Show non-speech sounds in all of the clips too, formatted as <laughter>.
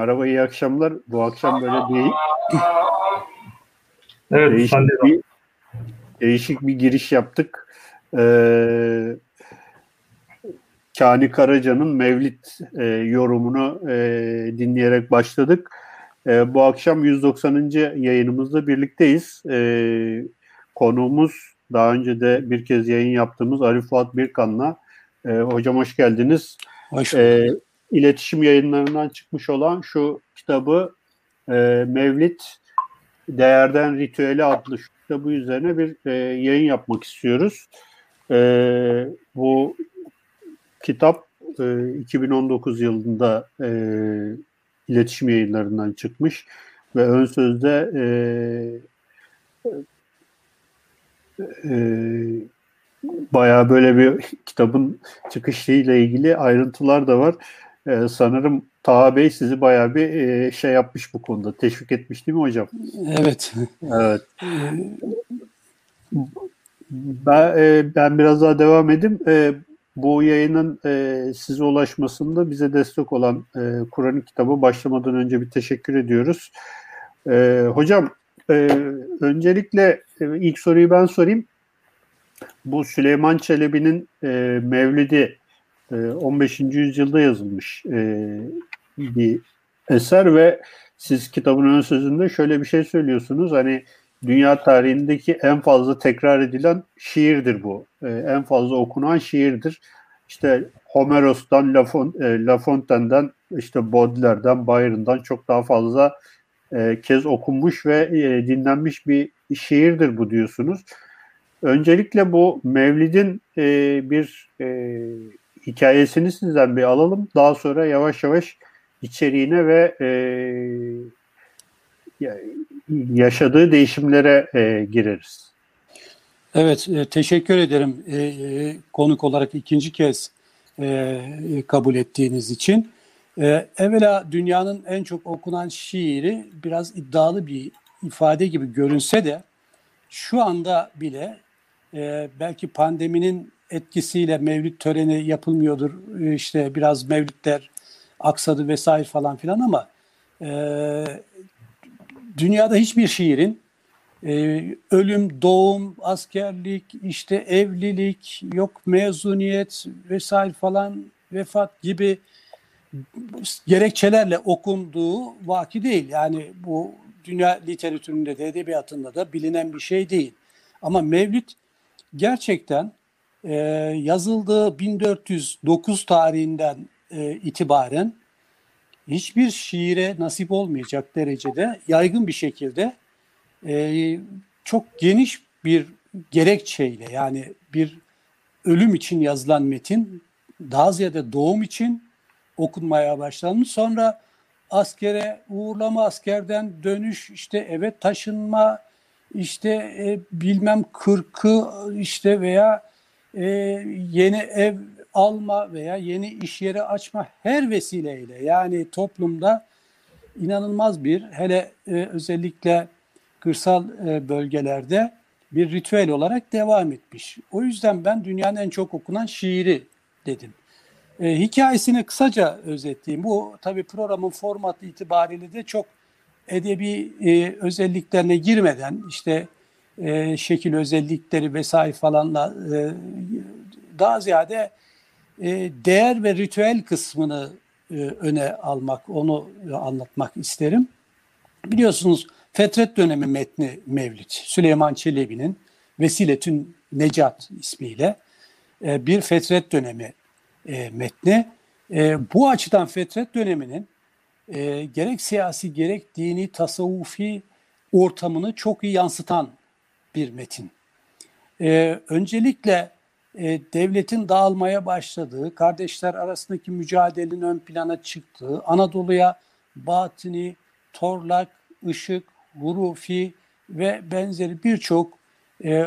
merhaba iyi akşamlar. Bu akşam böyle değil. <laughs> Evet, değişik sen de bir, değişik bir giriş yaptık. Ee, Kani Karaca'nın Mevlid e, yorumunu e, dinleyerek başladık. E, bu akşam 190. yayınımızda birlikteyiz. E, konuğumuz daha önce de bir kez yayın yaptığımız Ali Fuat Birkan'la. E, hocam hoş geldiniz. Hoş E, iletişim yayınlarından çıkmış olan şu kitabı e, Mevlid Değerden Ritüeli adlı şu kitabı üzerine bir e, yayın yapmak istiyoruz. E, bu kitap e, 2019 yılında e, iletişim yayınlarından çıkmış ve ön sözde e, e, bayağı böyle bir <laughs> kitabın çıkışıyla ilgili ayrıntılar da var. E, sanırım Taha Bey sizi bayağı bir e, şey yapmış bu konuda. Teşvik etmiş değil mi hocam? Evet. Evet. Ben, e, ben biraz daha devam edeyim. E, bu yayının e, size ulaşmasında bize destek olan e, Kur'an kitabı başlamadan önce bir teşekkür ediyoruz. E, hocam e, öncelikle e, ilk soruyu ben sorayım. Bu Süleyman Çelebi'nin e, Mevlidi 15. yüzyılda yazılmış e, bir eser ve siz kitabın ön sözünde şöyle bir şey söylüyorsunuz. Hani dünya tarihindeki en fazla tekrar edilen şiirdir bu. E, en fazla okunan şiirdir. İşte Homeros'tan, La, e, Fontaine'den, işte Baudelaire'den, Byron'dan çok daha fazla e, kez okunmuş ve dinlenmiş bir şiirdir bu diyorsunuz. Öncelikle bu Mevlid'in bir hikayesini sizden bir alalım. Daha sonra yavaş yavaş içeriğine ve e, yaşadığı değişimlere e, gireriz. Evet, e, teşekkür ederim e, e, konuk olarak ikinci kez e, kabul ettiğiniz için. E, evvela dünyanın en çok okunan şiiri biraz iddialı bir ifade gibi görünse de şu anda bile e, belki pandeminin etkisiyle mevlüt töreni yapılmıyordur. E, işte biraz mevlütler aksadı vesaire falan filan ama e, dünyada hiçbir şiirin e, ölüm, doğum, askerlik, işte evlilik, yok mezuniyet vesaire falan vefat gibi gerekçelerle okunduğu vaki değil. Yani bu dünya literatüründe de edebiyatında da bilinen bir şey değil. Ama Mevlid gerçekten e, yazıldığı 1409 tarihinden e, itibaren hiçbir şiire nasip olmayacak derecede yaygın bir şekilde e, çok geniş bir gerekçeyle yani bir ölüm için yazılan metin daha ziyade doğum için okunmaya başlanmış. Sonra askere uğurlama, askerden dönüş, işte eve taşınma, işte e, bilmem kırkı işte veya e, yeni ev alma veya yeni iş yeri açma her vesileyle yani toplumda inanılmaz bir hele e, özellikle kırsal e, bölgelerde bir ritüel olarak devam etmiş. O yüzden ben dünyanın en çok okunan şiiri dedim. E, hikayesini kısaca özetleyeyim. Bu tabii programın formatı itibariyle de çok edebi e, özelliklerine girmeden işte e, şekil özellikleri vesaire falanla e, daha ziyade e, değer ve ritüel kısmını e, öne almak, onu anlatmak isterim. Biliyorsunuz Fetret dönemi metni Mevlid, Süleyman Çelebi'nin Vesiletün Necat ismiyle e, bir fetret dönemi e, metni. E, bu açıdan fetret döneminin e, gerek siyasi gerek dini tasavvufi ortamını çok iyi yansıtan bir metin. E, öncelikle e, devletin dağılmaya başladığı, kardeşler arasındaki mücadelenin ön plana çıktığı, Anadolu'ya Batini, Torlak, Işık, hurufi ve benzeri birçok e, e,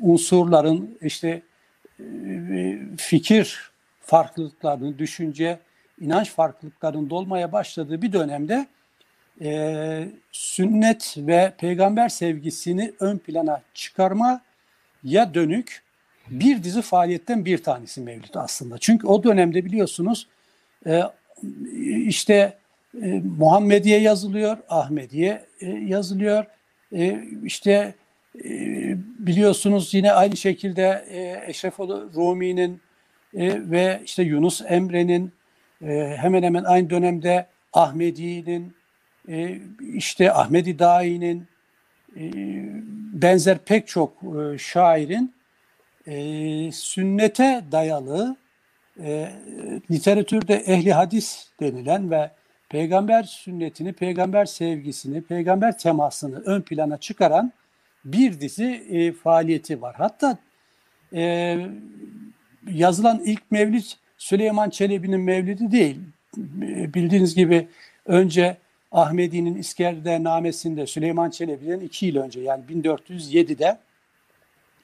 unsurların işte e, fikir farklılıklarının, düşünce, inanç farklılıklarının dolmaya başladığı bir dönemde e, sünnet ve peygamber sevgisini ön plana çıkarma ya dönük bir dizi faaliyetten bir tanesi mevcut aslında. Çünkü o dönemde biliyorsunuz e, işte e, Muhammediye yazılıyor, Ahmediye e, yazılıyor. E, işte e, biliyorsunuz yine aynı şekilde e, Eşrefoğlu Rumi'nin e, ve işte Yunus Emre'nin e, hemen hemen aynı dönemde Ahmedi'nin e, işte Ahmedi Dahi'nin e, benzer pek çok e, şairin e, sünnete dayalı e, literatürde ehli hadis denilen ve peygamber sünnetini, peygamber sevgisini, peygamber temasını ön plana çıkaran bir dizi e, faaliyeti var. Hatta e, yazılan ilk mevlid Süleyman Çelebi'nin mevlidi değil. Bildiğiniz gibi önce Ahmedi'nin İskender namesinde Süleyman Çelebi'den iki yıl önce yani 1407'de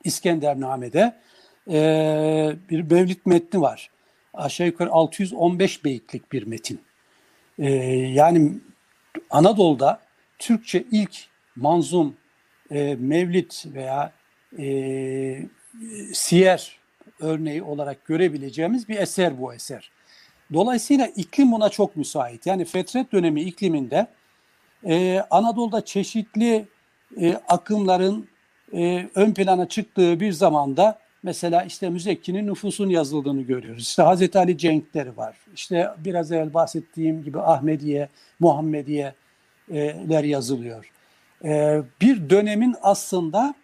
İskendername'de e, bir mevlid metni var. Aşağı yukarı 615 beyitlik bir metin. E, yani Anadolu'da Türkçe ilk manzum e, mevlid veya e, siyer örneği olarak görebileceğimiz bir eser bu eser. Dolayısıyla iklim buna çok müsait. Yani fetret dönemi ikliminde e, Anadolu'da çeşitli e, akımların e, ön plana çıktığı bir zamanda mesela işte müzekkinin nüfusun yazıldığını görüyoruz. İşte Hazreti Ali cenkleri var. İşte biraz evvel bahsettiğim gibi Ahmediye, Muhammediye'ler yazılıyor. E, bir dönemin aslında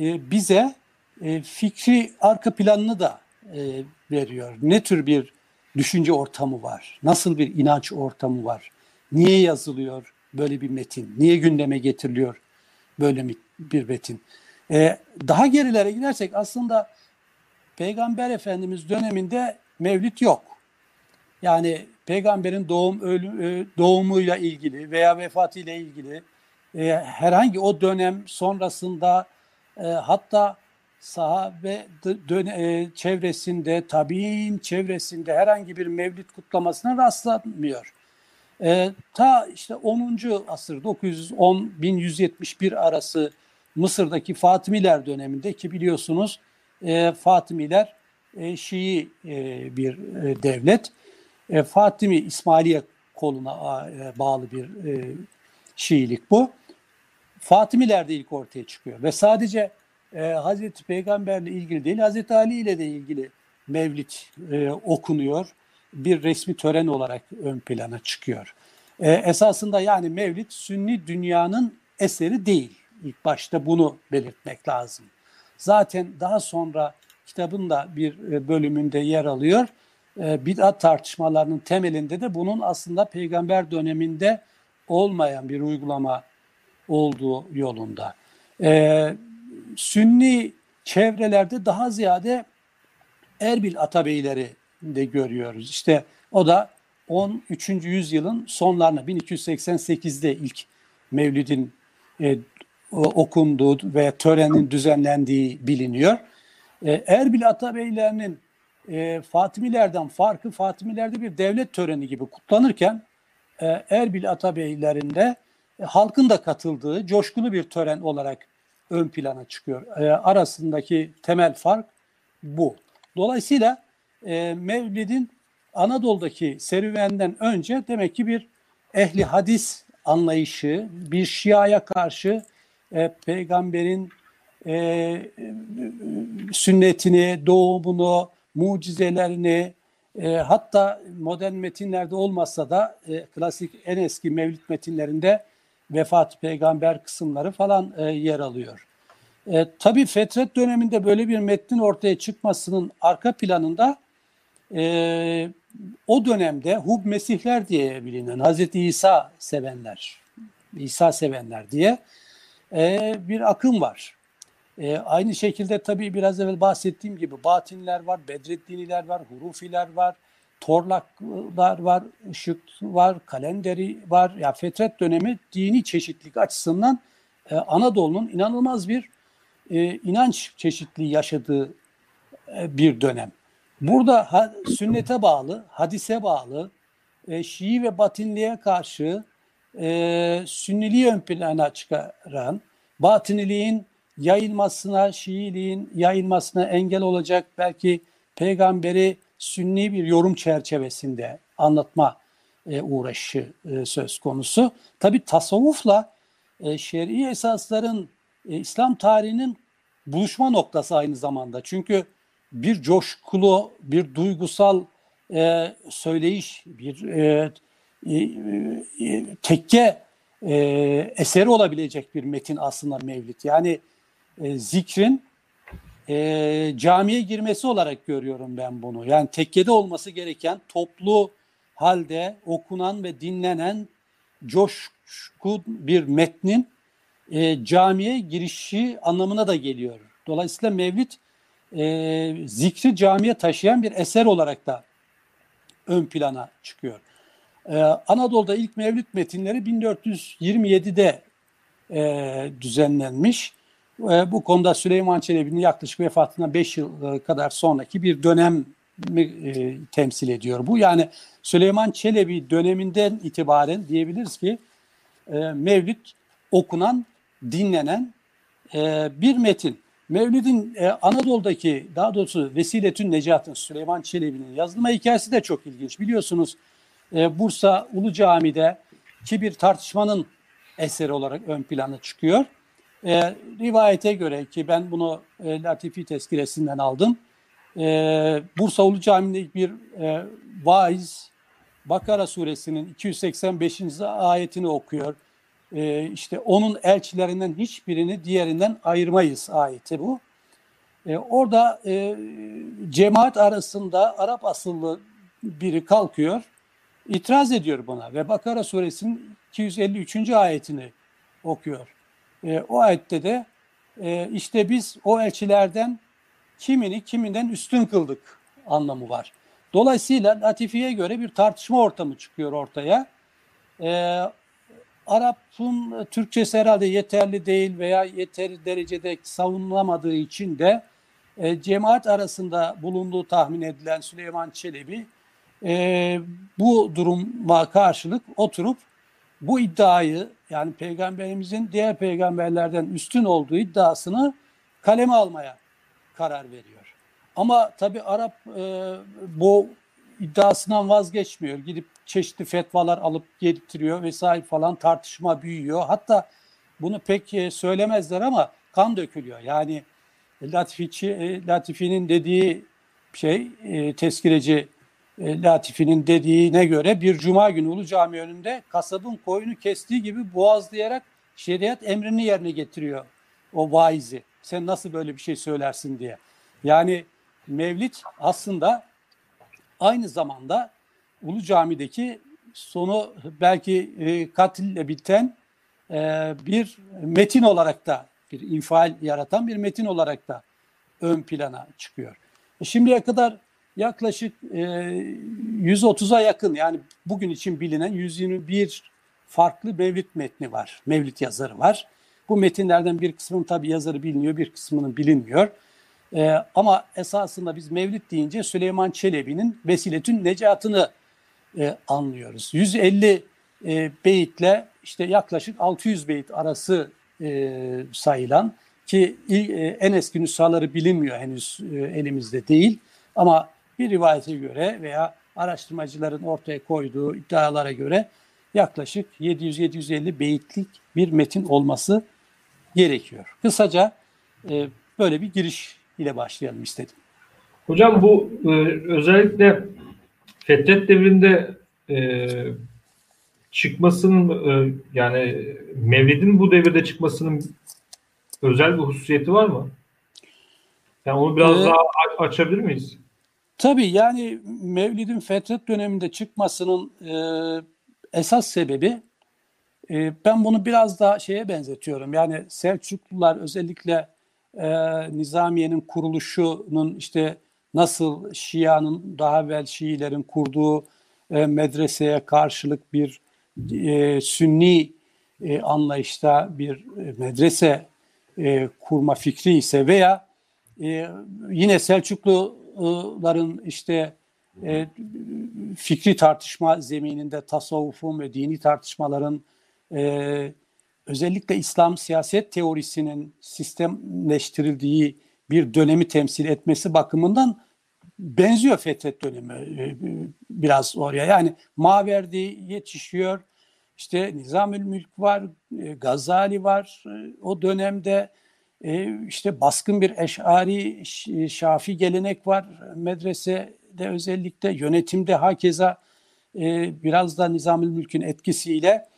e, bize e, fikri arka planını da e, veriyor. Ne tür bir düşünce ortamı var? Nasıl bir inanç ortamı var? Niye yazılıyor böyle bir metin? Niye gündeme getiriliyor böyle bir metin? Ee, daha gerilere gidersek aslında Peygamber Efendimiz döneminde mevlid yok. Yani peygamberin doğum ölüm, e, doğumuyla ilgili veya vefatıyla ilgili e, herhangi o dönem sonrasında e, hatta sahabe e, çevresinde, tabi'in çevresinde herhangi bir mevlid kutlamasına rastlanmıyor. E, ta işte 10. asır 910-1171 arası Mısır'daki Fatimiler döneminde ki biliyorsunuz e, Fatimiler e, Şii e, bir e, devlet. E, Fatimi İsmailiye koluna e, bağlı bir e, Şiilik bu. Fatimiler de ilk ortaya çıkıyor ve sadece e, Hazreti Peygamberle ilgili değil, Hazreti Ali ile de ilgili Mevlid e, okunuyor. Bir resmi tören olarak ön plana çıkıyor. E, esasında yani Mevlid Sünni dünyanın eseri değil. İlk başta bunu belirtmek lazım. Zaten daha sonra kitabın da bir e, bölümünde yer alıyor. E, bid'at tartışmalarının temelinde de bunun aslında peygamber döneminde olmayan bir uygulama olduğu yolunda. E, Sünni çevrelerde daha ziyade Erbil Atabeyleri de görüyoruz. İşte o da 13. yüzyılın sonlarına 1288'de ilk Mevlid'in e, okunduğu ve törenin düzenlendiği biliniyor. E, Erbil Atabeylerinin e, Fatimilerden farkı Fatimilerde bir devlet töreni gibi kutlanırken e, Erbil Atabeylerinde e, halkın da katıldığı coşkulu bir tören olarak ön plana çıkıyor. E, arasındaki temel fark bu. Dolayısıyla e, Mevlid'in Anadolu'daki serüvenden önce demek ki bir ehli hadis anlayışı, bir Şia'ya karşı e, peygamberin e, sünnetini, doğumunu, mucizelerini, e, hatta modern metinlerde olmasa da e, klasik en eski mevlid metinlerinde vefat peygamber kısımları falan e, yer alıyor. E, tabii fetret döneminde böyle bir metnin ortaya çıkmasının arka planında e, o dönemde Hub Mesihler diye bilinen Hazreti İsa sevenler, İsa sevenler diye e, bir akım var. E, aynı şekilde tabii biraz evvel bahsettiğim gibi batinler var, Bedreddiniler var, Hurufiler var, torlaklar var, ışık var, kalenderi var. Ya fetret dönemi dini çeşitlilik açısından e, Anadolu'nun inanılmaz bir e, inanç çeşitliliği yaşadığı e, bir dönem. Burada ha, sünnete bağlı, hadise bağlı, e, Şii ve Batinliğe karşı e, Sünniliği ön plana çıkaran, Batıniliğin yayılmasına, Şiiliğin yayılmasına engel olacak belki peygamberi sünni bir yorum çerçevesinde anlatma e, uğraşı e, söz konusu. Tabi tasavvufla e, şer'i esasların İslam tarihinin buluşma noktası aynı zamanda. Çünkü bir coşkulu, bir duygusal e, söyleyiş, bir e, e, tekke eseri olabilecek bir metin aslında Mevlid. Yani zikrin e, camiye girmesi olarak görüyorum ben bunu. Yani tekkede olması gereken toplu halde okunan ve dinlenen coşku bir metnin e, camiye girişi anlamına da geliyor. Dolayısıyla Mevlid e, zikri camiye taşıyan bir eser olarak da ön plana çıkıyor. Ee, Anadolu'da ilk mevlüt metinleri 1427'de e, düzenlenmiş. E, bu konuda Süleyman Çelebi'nin yaklaşık vefatından 5 yıl kadar sonraki bir dönem e, temsil ediyor bu. Yani Süleyman Çelebi döneminden itibaren diyebiliriz ki e, Mevlüt okunan, dinlenen e, bir metin. Mevlid'in e, Anadolu'daki daha doğrusu Vesiletün Necat'ın Süleyman Çelebi'nin yazılma hikayesi de çok ilginç. Biliyorsunuz e, Bursa Ulu Cami'de ki bir tartışmanın eseri olarak ön plana çıkıyor. E, rivayete göre ki ben bunu e, Latifi tezkiresinden aldım. E, Bursa Ulu Cami'de bir e, vaiz Bakara suresinin 285. ayetini okuyor. E, işte onun elçilerinden hiçbirini diğerinden ayırmayız ayeti bu. E, orada e, cemaat arasında Arap asıllı biri kalkıyor itiraz ediyor buna ve Bakara suresinin 253. ayetini okuyor. E, o ayette de e, işte biz o elçilerden kimini kiminden üstün kıldık anlamı var. Dolayısıyla Latifi'ye göre bir tartışma ortamı çıkıyor ortaya. E, Arap'ın Türkçesi herhalde yeterli değil veya yeteri derecede savunulamadığı için de e, cemaat arasında bulunduğu tahmin edilen Süleyman Çelebi e, bu duruma karşılık oturup bu iddiayı yani peygamberimizin diğer peygamberlerden üstün olduğu iddiasını kaleme almaya karar veriyor. Ama tabi Arap e, bu iddiasından vazgeçmiyor. Gidip çeşitli fetvalar alıp getiriyor vesaire falan tartışma büyüyor. Hatta bunu pek e, söylemezler ama kan dökülüyor. Yani Latifici, e, Latifi'nin dediği şey e, tezkireci e, Latifi'nin dediğine göre bir cuma günü Ulu Cami önünde kasabın koyunu kestiği gibi boğazlayarak şeriat emrini yerine getiriyor o vaizi. Sen nasıl böyle bir şey söylersin diye. Yani Mevlid aslında aynı zamanda Ulu Cami'deki sonu belki e, katille biten e, bir metin olarak da bir infial yaratan bir metin olarak da ön plana çıkıyor. E, şimdiye kadar yaklaşık e, 130'a yakın yani bugün için bilinen 121 farklı mevlid metni var. Mevlid yazarı var. Bu metinlerden bir kısmının tabi yazarı biliniyor, bir kısmının bilinmiyor. E, ama esasında biz mevlid deyince Süleyman Çelebi'nin Vesiletün Necatını e, anlıyoruz. 150 e, beyitle işte yaklaşık 600 beyit arası e, sayılan ki e, en eski nüshaları bilinmiyor henüz e, elimizde değil. Ama bir rivayete göre veya araştırmacıların ortaya koyduğu iddialara göre yaklaşık 700-750 beyitlik bir metin olması gerekiyor. Kısaca e, böyle bir giriş ile başlayalım istedim. Hocam bu e, özellikle Fetret devrinde e, çıkmasının e, yani Mevlid'in bu devirde çıkmasının özel bir hususiyeti var mı? Yani onu biraz ee, daha açabilir miyiz? Tabii yani Mevlid'in fetret döneminde çıkmasının e, esas sebebi e, ben bunu biraz daha şeye benzetiyorum. Yani Selçuklular özellikle e, Nizamiye'nin kuruluşunun işte nasıl Şia'nın daha evvel Şiilerin kurduğu e, medreseye karşılık bir e, Sünni e, anlayışta bir e, medrese e, kurma fikri ise veya e, yine Selçukluların işte e, fikri tartışma zemininde tasavvufun ve dini tartışmaların e, özellikle İslam siyaset teorisinin sistemleştirildiği bir dönemi temsil etmesi bakımından benziyor Fetret dönemi e, biraz oraya. Yani Maverdi yetişiyor, işte Nizamül Mülk var, e, Gazali var e, o dönemde işte baskın bir eşari şafi gelenek var medresede özellikle yönetimde hakeza biraz da Nizamül Mülk'ün etkisiyle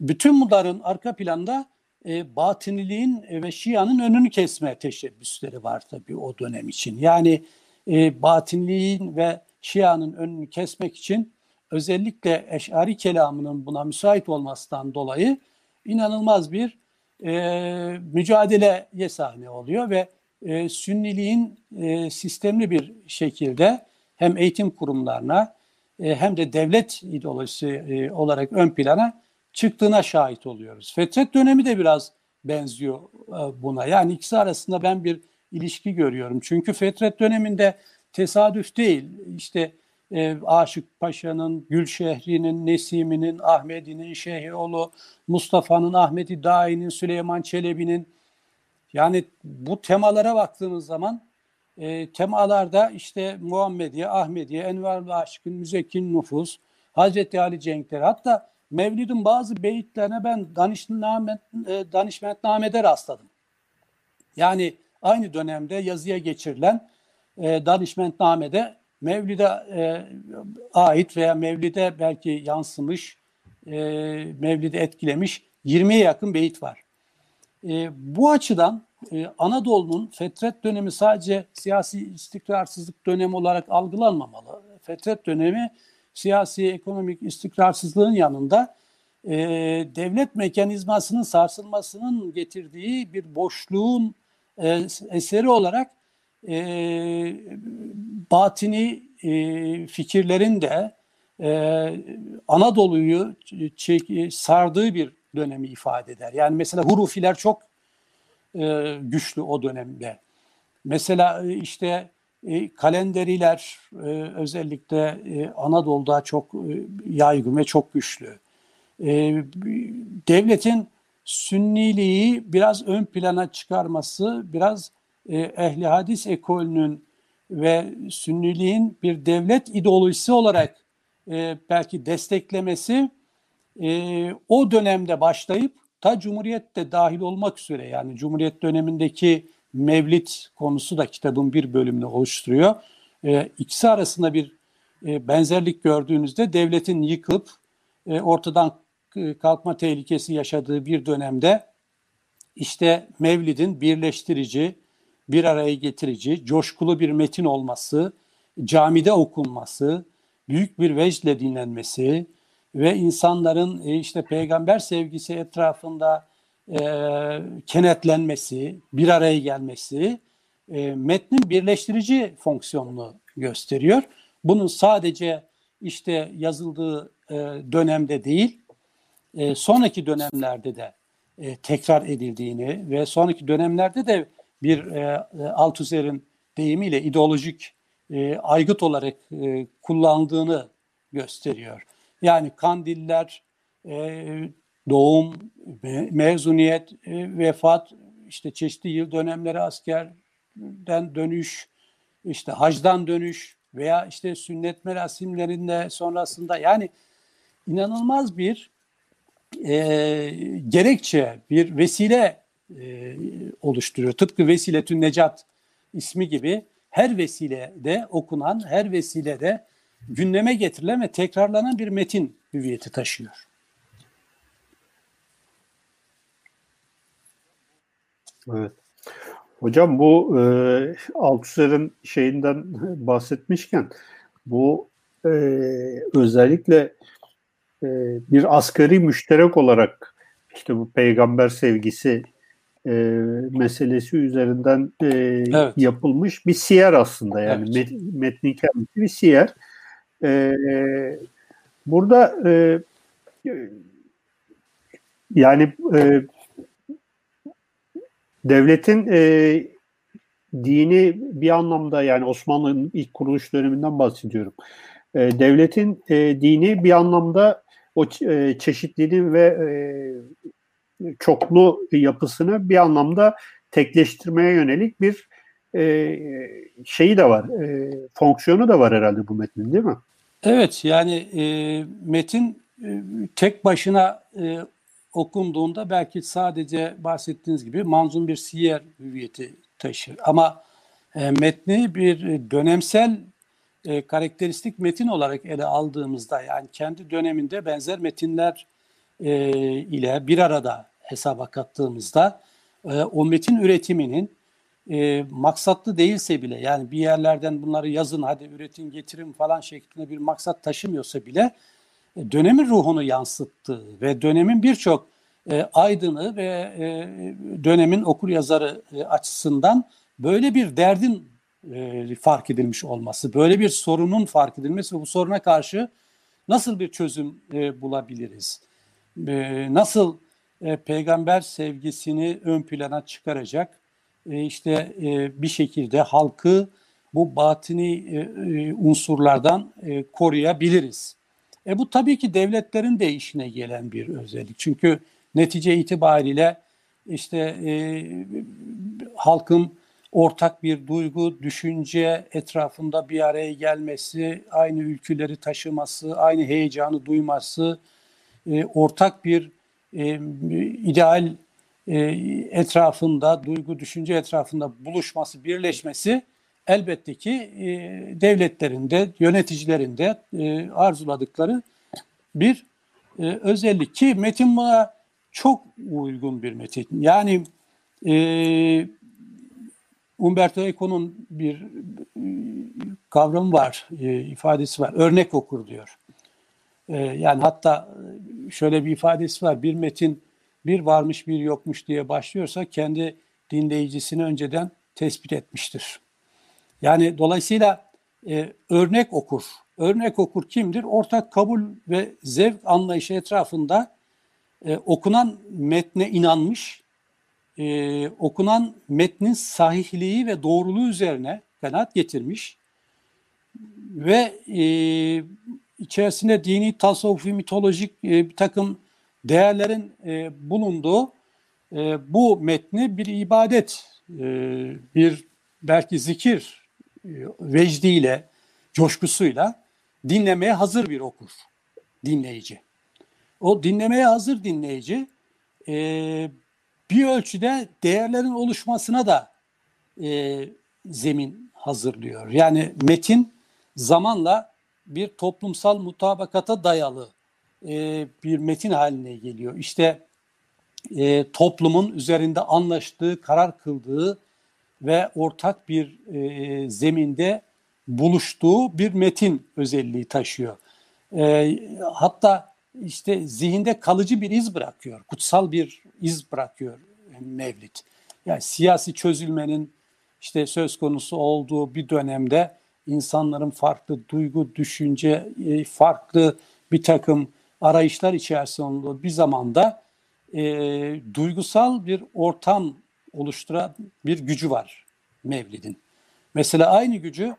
bütün bunların arka planda e, batıniliğin ve Şia'nın önünü kesme teşebbüsleri var tabii o dönem için. Yani e, batıniliğin ve Şia'nın önünü kesmek için özellikle Eş'ari kelamının buna müsait olmasından dolayı inanılmaz bir e, mücadeleye sahne oluyor ve e, Sünniliğin e, sistemli bir şekilde hem eğitim kurumlarına e, hem de devlet ideolojisi e, olarak ön plana çıktığına şahit oluyoruz. Fetret dönemi de biraz benziyor e, buna. Yani ikisi arasında ben bir ilişki görüyorum. Çünkü Fetret döneminde tesadüf değil. İşte e, Aşık Paşa'nın, Gülşehri'nin, Nesimi'nin, Ahmedi'nin, Şehioğlu, Mustafa'nın, Ahmedi Dahi'nin, Süleyman Çelebi'nin yani bu temalara baktığınız zaman e, temalarda işte Muhammediye, Ahmediye, Enver Aşık'ın, Müzekkin Nüfus, Hazreti Ali Cenkleri hatta Mevlid'in bazı beyitlerine ben danışmet, e, danışmetnamede rastladım. Yani aynı dönemde yazıya geçirilen e, danışmentnamede Mevlid'e e, ait veya Mevlid'e belki yansımış, e, Mevlid'i etkilemiş 20'ye yakın beyit var. E, bu açıdan e, Anadolu'nun fetret dönemi sadece siyasi istikrarsızlık dönemi olarak algılanmamalı. Fetret dönemi siyasi ekonomik istikrarsızlığın yanında e, devlet mekanizmasının sarsılmasının getirdiği bir boşluğun e, eseri olarak e, batini e, fikirlerin de e, Anadolu'yu çek, sardığı bir dönemi ifade eder. Yani mesela Hurufiler çok e, güçlü o dönemde. Mesela e, işte e, kalenderiler e, özellikle e, Anadolu'da çok e, yaygın ve çok güçlü. E, devletin sünniliği biraz ön plana çıkarması, biraz e, ehli hadis ekolünün ve sünniliğin bir devlet ideolojisi olarak e, belki desteklemesi e, o dönemde başlayıp ta Cumhuriyet de dahil olmak üzere yani Cumhuriyet dönemindeki Mevlid konusu da kitabın bir bölümünü oluşturuyor. E, ikisi arasında bir e, benzerlik gördüğünüzde devletin yıkılıp e, ortadan kalkma tehlikesi yaşadığı bir dönemde işte Mevlid'in birleştirici, bir araya getirici, coşkulu bir metin olması, camide okunması, büyük bir vecdle dinlenmesi ve insanların e, işte peygamber sevgisi etrafında e, kenetlenmesi, bir araya gelmesi e, metnin birleştirici fonksiyonunu gösteriyor. Bunun sadece işte yazıldığı e, dönemde değil, e, sonraki dönemlerde de e, tekrar edildiğini ve sonraki dönemlerde de bir e, e Althusser'in deyimiyle ideolojik e, aygıt olarak e, kullandığını gösteriyor. Yani kandiller, e, doğum, mezuniyet, e, vefat, işte çeşitli yıl dönemleri askerden dönüş, işte hacdan dönüş veya işte sünnet merasimlerinde sonrasında yani inanılmaz bir e, gerekçe, bir vesile e, oluşturuyor. Tıpkı Vesiletün Necat ismi gibi her vesilede okunan, her vesilede gündeme getirilen ve tekrarlanan bir metin hüviyeti taşıyor. Evet. Hocam bu e, Althusser'in şeyinden bahsetmişken bu e, özellikle e, bir asgari müşterek olarak işte bu peygamber sevgisi e, meselesi üzerinden e, Evet. yapılmış bir siyer aslında yani Evet. met, metnin kendisi bir siyer. E, burada e, yani e, devletin e, dini bir anlamda yani Osmanlı'nın ilk kuruluş döneminden bahsediyorum. E, devletin e, dini bir anlamda o e, çeşitliliğin ve e, çoklu yapısını bir anlamda tekleştirmeye yönelik bir e, şeyi de var, e, fonksiyonu da var herhalde bu metnin değil mi? Evet yani e, metin e, tek başına e, okunduğunda belki sadece bahsettiğiniz gibi manzum bir siyer hüviyeti taşır. Ama e, metni bir dönemsel e, karakteristik metin olarak ele aldığımızda yani kendi döneminde benzer metinler e, ile bir arada hesaba kattığımızda e, o metin üretiminin e, maksatlı değilse bile yani bir yerlerden bunları yazın hadi üretin getirin falan şeklinde bir maksat taşımıyorsa bile e, dönemin ruhunu yansıttığı ve dönemin birçok e, aydını ve e, dönemin okur yazarı e, açısından böyle bir derdin e, fark edilmiş olması, böyle bir sorunun fark edilmesi ve bu soruna karşı nasıl bir çözüm e, bulabiliriz? E, nasıl e, peygamber sevgisini ön plana çıkaracak e, işte e, bir şekilde halkı bu batini unsurlardan koruyabiliriz. E bu tabii ki devletlerin de işine gelen bir özellik. Çünkü netice itibariyle işte e, halkın ortak bir duygu, düşünce etrafında bir araya gelmesi, aynı ülküleri taşıması, aynı heyecanı duyması, e, ortak bir e, ideal e, etrafında, duygu, düşünce etrafında buluşması, birleşmesi elbette ki e, devletlerin de, yöneticilerin de e, arzuladıkları bir e, özellik ki metin buna çok uygun bir metin. Yani e, Umberto Eco'nun bir e, kavramı var, e, ifadesi var. Örnek okur diyor. E, yani hatta şöyle bir ifadesi var. Bir metin bir varmış bir yokmuş diye başlıyorsa kendi dinleyicisini önceden tespit etmiştir. Yani dolayısıyla e, örnek okur. Örnek okur kimdir? Ortak kabul ve zevk anlayışı etrafında e, okunan metne inanmış, e, okunan metnin sahihliği ve doğruluğu üzerine kanaat getirmiş ve e, içerisinde dini, tasavvufi, mitolojik e, bir takım değerlerin e, bulunduğu e, bu metni bir ibadet, e, bir belki zikir e, vecdiyle, coşkusuyla dinlemeye hazır bir okur, dinleyici. O dinlemeye hazır dinleyici e, bir ölçüde değerlerin oluşmasına da e, zemin hazırlıyor. Yani metin zamanla bir toplumsal mutabakata dayalı e, bir metin haline geliyor. İşte e, toplumun üzerinde anlaştığı, karar kıldığı ve ortak bir e, zeminde buluştuğu bir metin özelliği taşıyor. E, hatta işte zihinde kalıcı bir iz bırakıyor, kutsal bir iz bırakıyor Mevlid. Yani siyasi çözülmenin işte söz konusu olduğu bir dönemde insanların farklı duygu, düşünce, e, farklı bir takım arayışlar içerisinde olduğu bir zamanda e, duygusal bir ortam oluşturan bir gücü var Mevlid'in. Mesela aynı gücü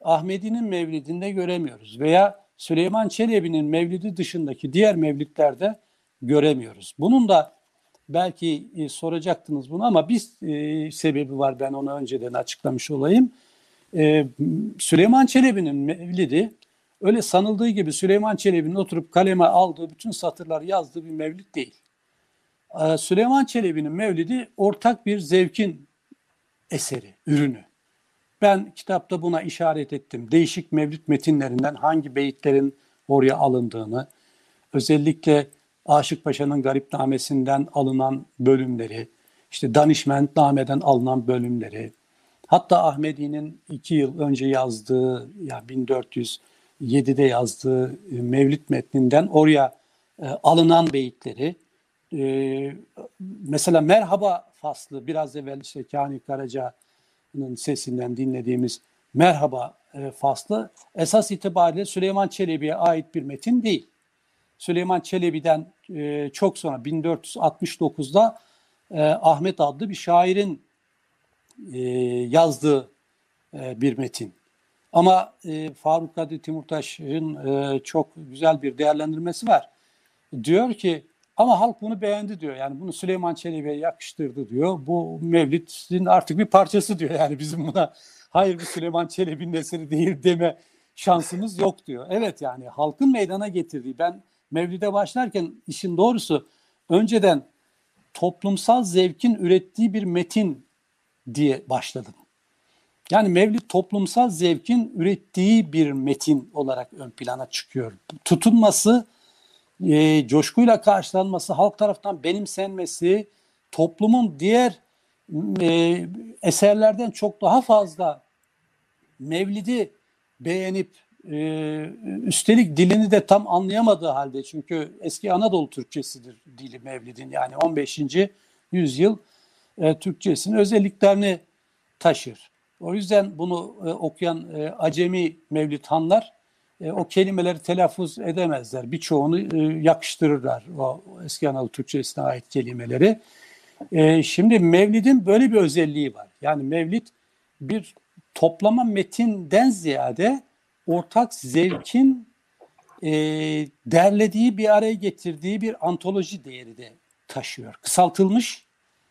Ahmedi'nin Mevlid'inde göremiyoruz veya Süleyman Çelebi'nin Mevlidi dışındaki diğer Mevlidlerde göremiyoruz. Bunun da belki e, soracaktınız bunu ama bir e, sebebi var ben onu önceden açıklamış olayım. E, Süleyman Çelebi'nin Mevlidi öyle sanıldığı gibi Süleyman Çelebi'nin oturup kaleme aldığı bütün satırlar yazdığı bir mevlid değil. Ee, Süleyman Çelebi'nin mevlidi ortak bir zevkin eseri, ürünü. Ben kitapta buna işaret ettim. Değişik mevlid metinlerinden hangi beyitlerin oraya alındığını, özellikle Aşık Paşa'nın Garipnamesi'nden alınan bölümleri, işte Danişmentname'den alınan bölümleri, hatta Ahmedi'nin iki yıl önce yazdığı, ya 1407'de yazdığı e, Mevlid metninden oraya e, alınan beyitleri, e, mesela Merhaba faslı biraz evvel işte Kani Karaca'nın sesinden dinlediğimiz Merhaba e, faslı esas itibariyle Süleyman Çelebi'ye ait bir metin değil. Süleyman Çelebi'den e, çok sonra 1469'da e, Ahmet adlı bir şairin e, yazdığı e, bir metin. Ama e, Faruk Kadir Timurtaş'ın e, çok güzel bir değerlendirmesi var. Diyor ki ama halk bunu beğendi diyor. Yani bunu Süleyman Çelebi'ye yakıştırdı diyor. Bu Mevlid'in artık bir parçası diyor. Yani bizim buna hayır bu Süleyman Çelebi'nin eseri değil deme şansımız yok diyor. Evet yani halkın meydana getirdiği ben Mevlid'e başlarken işin doğrusu önceden toplumsal zevkin ürettiği bir metin diye başladım. Yani Mevlid toplumsal zevkin ürettiği bir metin olarak ön plana çıkıyor. Tutunması, e, coşkuyla karşılanması, halk tarafından benimsenmesi, toplumun diğer e, eserlerden çok daha fazla Mevlid'i beğenip e, üstelik dilini de tam anlayamadığı halde çünkü eski Anadolu Türkçesidir dili Mevlid'in yani 15. yüzyıl e, Türkçesinin özelliklerini taşır. O yüzden bunu e, okuyan e, acemi Mevlidhanlar e, o kelimeleri telaffuz edemezler. Birçoğunu e, yakıştırırlar o eski Anadolu Türkçesine ait kelimeleri. E, şimdi Mevlid'in böyle bir özelliği var. Yani Mevlid bir toplama metinden ziyade ortak zevkin e, derlediği bir araya getirdiği bir antoloji değeri de taşıyor. Kısaltılmış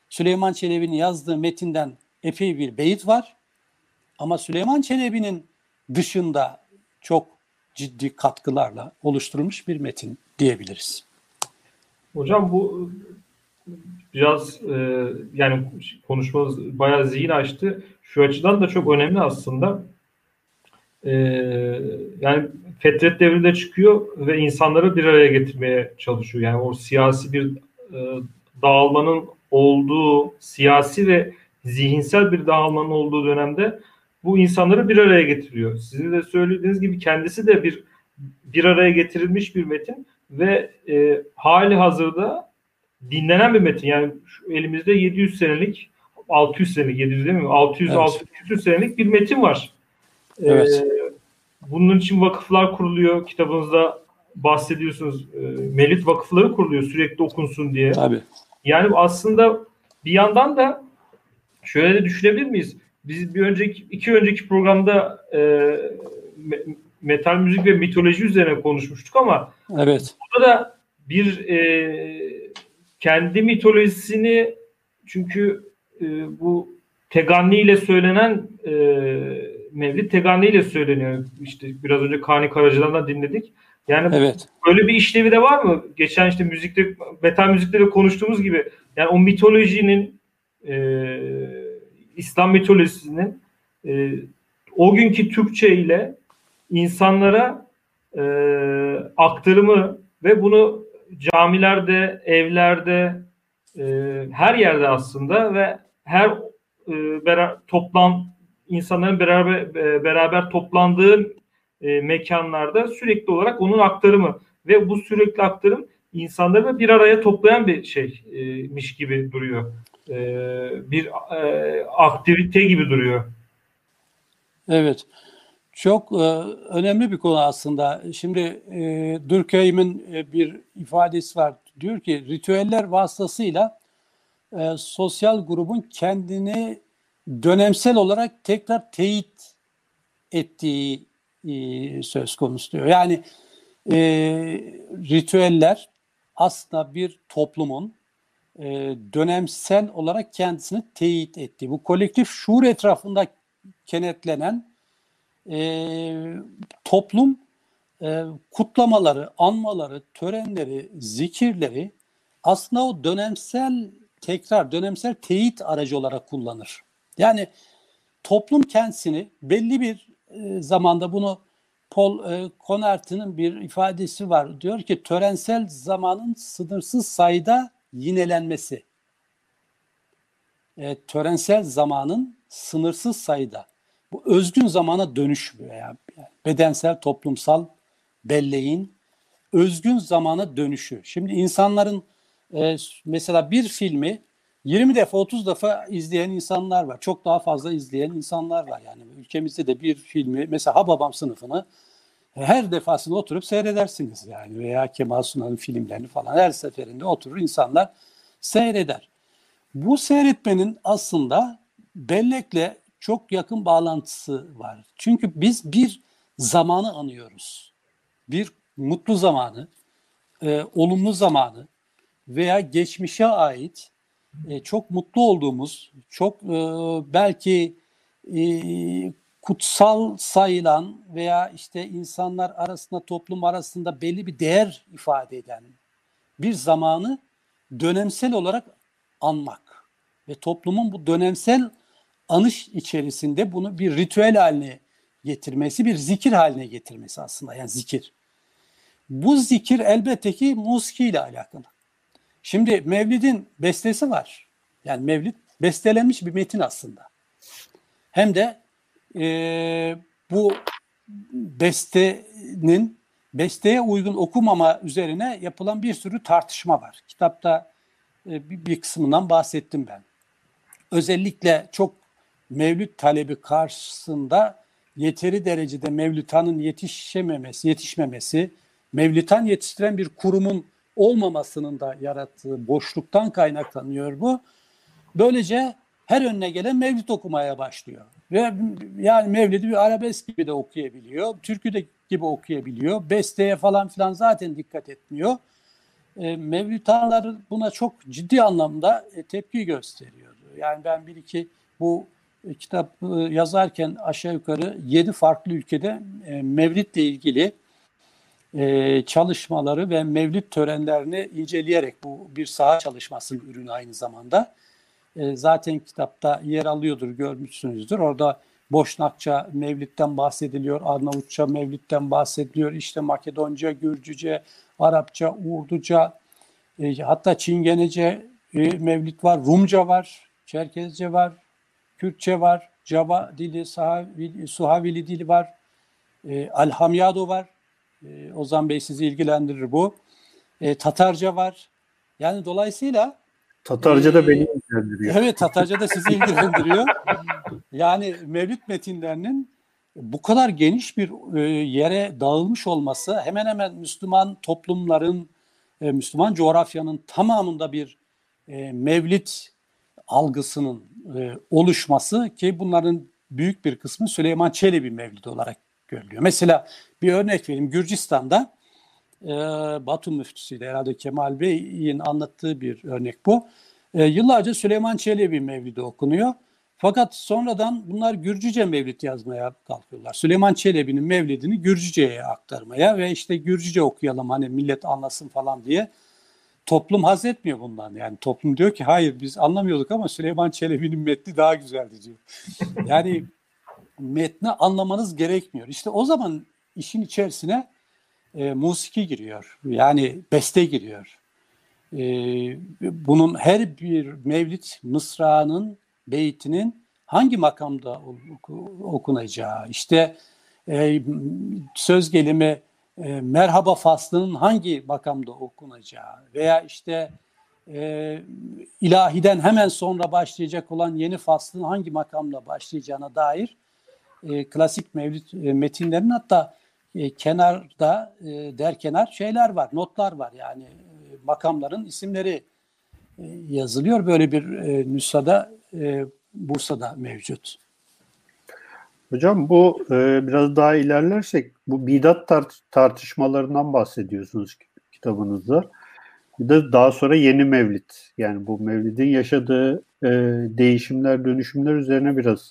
Süleyman Çelebi'nin yazdığı metinden epey bir beyit var. Ama Süleyman Çelebi'nin dışında çok ciddi katkılarla oluşturulmuş bir metin diyebiliriz. Hocam bu biraz e, yani konuşmamız bayağı zihin açtı. Şu açıdan da çok önemli aslında. E, yani Fetret devrinde çıkıyor ve insanları bir araya getirmeye çalışıyor. Yani o siyasi bir e, dağılmanın olduğu, siyasi ve zihinsel bir dağılmanın olduğu dönemde bu insanları bir araya getiriyor. Sizin de söylediğiniz gibi kendisi de bir bir araya getirilmiş bir metin ve e, hali hazırda dinlenen bir metin. Yani şu elimizde 700 senelik 600 senelik 700 değil mi? 600 evet. 600 senelik bir metin var. E, evet. Ee, bunun için vakıflar kuruluyor. Kitabınızda bahsediyorsunuz. E, Melit vakıfları kuruluyor sürekli okunsun diye. Tabii. Yani aslında bir yandan da şöyle de düşünebilir miyiz? Biz bir önceki iki önceki programda e, metal müzik ve mitoloji üzerine konuşmuştuk ama evet. burada da bir e, kendi mitolojisini çünkü e, bu Teganni ile söylenen e, Mevlid Teganni ile söyleniyor. İşte biraz önce Kani Karaca'dan da dinledik. Yani evet. böyle bir işlevi de var mı? Geçen işte müzikte metal müzikte de konuştuğumuz gibi yani o mitolojinin e, İslam mitolojisinin e, o günkü Türkçe ile insanlara e, aktarımı ve bunu camilerde, evlerde, e, her yerde aslında ve her e, beraber, toplan insanların beraber e, beraber toplandığı e, mekanlarda sürekli olarak onun aktarımı ve bu sürekli aktarım insanları bir araya toplayan bir şeymiş gibi duruyor. E, bir e, aktivite gibi duruyor. Evet. Çok e, önemli bir konu aslında. Şimdi e, Durkheim'in e, bir ifadesi var. Diyor ki ritüeller vasıtasıyla e, sosyal grubun kendini dönemsel olarak tekrar teyit ettiği e, söz konusu diyor. Yani e, ritüeller aslında bir toplumun e, dönemsel olarak kendisini teyit ettiği, bu kolektif şuur etrafında kenetlenen e, toplum e, kutlamaları, anmaları, törenleri, zikirleri aslında o dönemsel tekrar, dönemsel teyit aracı olarak kullanır. Yani toplum kendisini belli bir e, zamanda bunu Paul e, bir ifadesi var. Diyor ki törensel zamanın sınırsız sayıda yinelenmesi. E, törensel zamanın sınırsız sayıda. Bu özgün zamana dönüşmüyor. Yani. Bedensel, toplumsal belleğin özgün zamana dönüşü. Şimdi insanların e, mesela bir filmi 20 defa 30 defa izleyen insanlar var. Çok daha fazla izleyen insanlar var yani. Ülkemizde de bir filmi mesela Hababam sınıfını her defasında oturup seyredersiniz yani veya Kemal Sunal'ın filmlerini falan her seferinde oturur insanlar seyreder. Bu seyretmenin aslında bellekle çok yakın bağlantısı var. Çünkü biz bir zamanı anıyoruz. Bir mutlu zamanı, e, olumlu zamanı veya geçmişe ait e, çok mutlu olduğumuz, çok e, belki e, kutsal sayılan veya işte insanlar arasında, toplum arasında belli bir değer ifade eden bir zamanı dönemsel olarak anmak ve toplumun bu dönemsel anış içerisinde bunu bir ritüel haline getirmesi, bir zikir haline getirmesi aslında yani zikir. Bu zikir elbette ki musiki ile alakalı. Şimdi Mevlid'in bestesi var. Yani Mevlid bestelenmiş bir metin aslında. Hem de e, bu bestenin besteye uygun okumama üzerine yapılan bir sürü tartışma var. Kitapta e, bir, bir kısmından bahsettim ben. Özellikle çok mevlüt talebi karşısında yeteri derecede mevlütanın yetişememesi, yetişmemesi, mevlütan yetiştiren bir kurumun olmamasının da yarattığı boşluktan kaynaklanıyor bu. Böylece her önüne gelen mevlid okumaya başlıyor. Ve yani mevlidi bir arabesk gibi de okuyabiliyor, türkü de gibi okuyabiliyor. Besteye falan filan zaten dikkat etmiyor. E, mevlütanlar buna çok ciddi anlamda e, tepki gösteriyordu. Yani ben bir iki bu kitap yazarken aşağı yukarı yedi farklı ülkede e, mevlidle ilgili e, çalışmaları ve mevlid törenlerini inceleyerek bu bir saha çalışmasının ürünü aynı zamanda. E, zaten kitapta yer alıyordur, görmüşsünüzdür. Orada Boşnakça Mevlid'den bahsediliyor, Arnavutça Mevlid'den bahsediliyor, işte Makedonca, Gürcüce, Arapça, Urduca, e, hatta Çingenece e, Mevlid var, Rumca var, Çerkezce var, Kürtçe var, Java dili, Sahavili, Suhavili dili var, e, Alhamyado var. E, Ozan Bey sizi ilgilendirir bu. E, Tatarca var. Yani dolayısıyla Tatarca da ee, beni ilgilendiriyor. Evet Tatarca da sizi <laughs> ilgilendiriyor. yani Mevlüt metinlerinin bu kadar geniş bir e, yere dağılmış olması hemen hemen Müslüman toplumların, e, Müslüman coğrafyanın tamamında bir e, Mevlid algısının oluşması ki bunların büyük bir kısmı Süleyman Çelebi Mevlidi olarak görülüyor. Mesela bir örnek vereyim. Gürcistan'da e, Batum müftüsüyle herhalde Kemal Bey'in anlattığı bir örnek bu. E, yıllarca Süleyman Çelebi Mevlidi okunuyor. Fakat sonradan bunlar Gürcüce mevlid yazmaya kalkıyorlar. Süleyman Çelebi'nin mevlidini Gürcüce'ye aktarmaya ve işte Gürcüce okuyalım hani millet anlasın falan diye. Toplum haz etmiyor bundan. Yani toplum diyor ki hayır biz anlamıyorduk ama Süleyman Çelebi'nin metni daha güzeldi diyor. Yani metni anlamanız gerekmiyor. İşte o zaman işin içerisine e, musiki giriyor. Yani beste giriyor. E, bunun her bir mevlid mısrağının, beytinin hangi makamda okunacağı, işte e, söz gelimi e, merhaba faslının hangi makamda okunacağı veya işte e, ilahiden hemen sonra başlayacak olan yeni faslın hangi makamla başlayacağına dair e, klasik mevlid e, metinlerin hatta e, kenarda e, der kenar şeyler var, notlar var yani e, makamların isimleri e, yazılıyor. Böyle bir e, nüshada e, Bursa'da mevcut. Hocam bu e, biraz daha ilerlersek bu bidat tart- tartışmalarından bahsediyorsunuz kitabınızda. Bir de daha sonra yeni mevlid yani bu mevlidin yaşadığı e, değişimler, dönüşümler üzerine biraz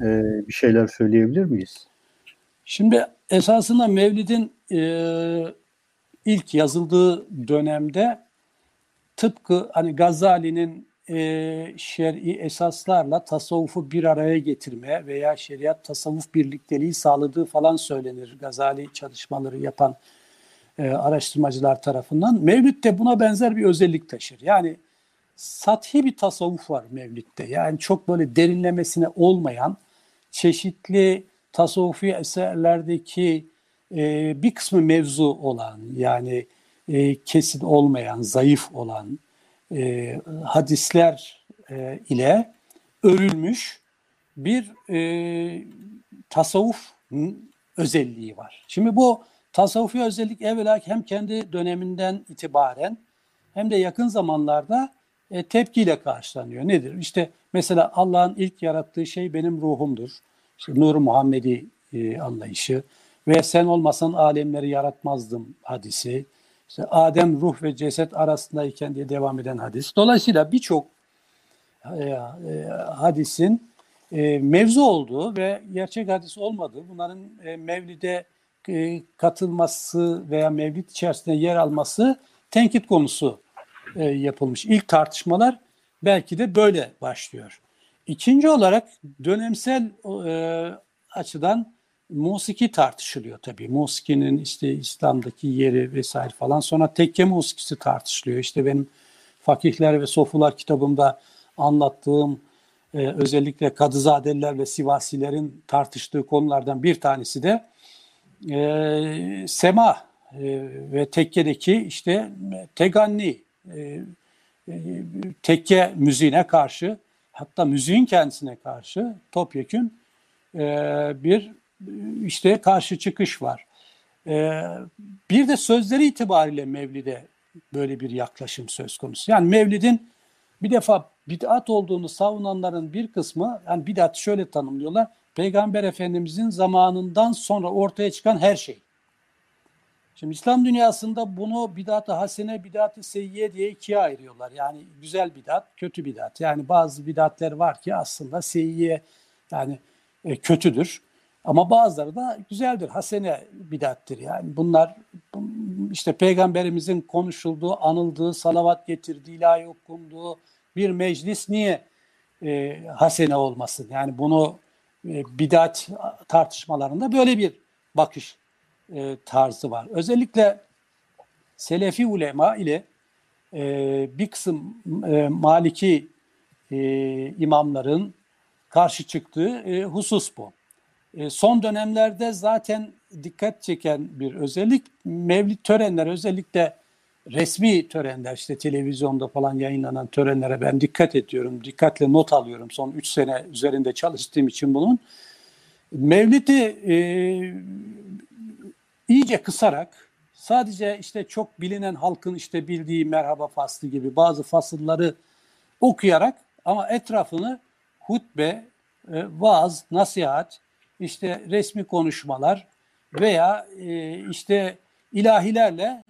e, bir şeyler söyleyebilir miyiz? Şimdi esasında Mevlid'in e, ilk yazıldığı dönemde tıpkı hani Gazali'nin e, şer'i esaslarla tasavvufu bir araya getirme veya şeriat tasavvuf birlikteliği sağladığı falan söylenir. Gazali çalışmaları yapan e, araştırmacılar tarafından. Mevlid de buna benzer bir özellik taşır. Yani sathi bir tasavvuf var Mevlid'de. Yani çok böyle derinlemesine olmayan çeşitli tasavvufi eserlerdeki e, bir kısmı mevzu olan yani e, kesin olmayan, zayıf olan e, hadisler e, ile örülmüş bir e, tasavvuf özelliği var. Şimdi bu tasavvufi özellik evvela hem kendi döneminden itibaren hem de yakın zamanlarda e, tepkiyle karşılanıyor. Nedir? İşte mesela Allah'ın ilk yarattığı şey benim ruhumdur. İşte Nur Muhammedi e, anlayışı ve sen olmasan alemleri yaratmazdım hadisi. İşte Adem ruh ve ceset arasındayken diye devam eden hadis. Dolayısıyla birçok e, e, hadisin e, mevzu olduğu ve gerçek hadis olmadığı, bunların e, mevlide e, katılması veya mevlid içerisinde yer alması tenkit konusu e, yapılmış. İlk tartışmalar belki de böyle başlıyor. İkinci olarak dönemsel e, açıdan musiki tartışılıyor tabii. Musikinin işte İslam'daki yeri vesaire falan. Sonra tekke musikisi tartışılıyor. İşte benim Fakihler ve Sofular kitabımda anlattığım e, özellikle Kadızadeliler ve Sivasilerin tartıştığı konulardan bir tanesi de e, sema e, ve tekkedeki işte teganni e, e, tekke müziğine karşı hatta müziğin kendisine karşı topyekün e, bir işte karşı çıkış var. E, bir de sözleri itibariyle Mevlid'e böyle bir yaklaşım söz konusu. Yani Mevlid'in bir defa bid'at olduğunu savunanların bir kısmı yani bid'at şöyle tanımlıyorlar. Peygamber Efendimizin zamanından sonra ortaya çıkan her şey. Şimdi İslam dünyasında bunu bidat-ı hasene, bidat-ı seyyiye diye ikiye ayırıyorlar. Yani güzel bidat, kötü bidat. Yani bazı bidatler var ki aslında seyyiye yani e, kötüdür. Ama bazıları da güzeldir, hasene bidattir. Yani bunlar işte peygamberimizin konuşulduğu, anıldığı, salavat getirdiği, ilahi okunduğu bir meclis niye e, hasene olmasın? Yani bunu e, bidat tartışmalarında böyle bir bakış e, tarzı var. Özellikle Selefi ulema ile e, bir kısım e, Maliki e, imamların karşı çıktığı e, husus bu. E, son dönemlerde zaten dikkat çeken bir özellik mevlid törenleri özellikle resmi törenler işte televizyonda falan yayınlanan törenlere ben dikkat ediyorum. Dikkatle not alıyorum. Son 3 sene üzerinde çalıştığım için bunun. Mevlid'i e, iyice kısarak sadece işte çok bilinen halkın işte bildiği merhaba faslı gibi bazı fasılları okuyarak ama etrafını hutbe, e, vaaz, nasihat, işte resmi konuşmalar veya e, işte ilahilerle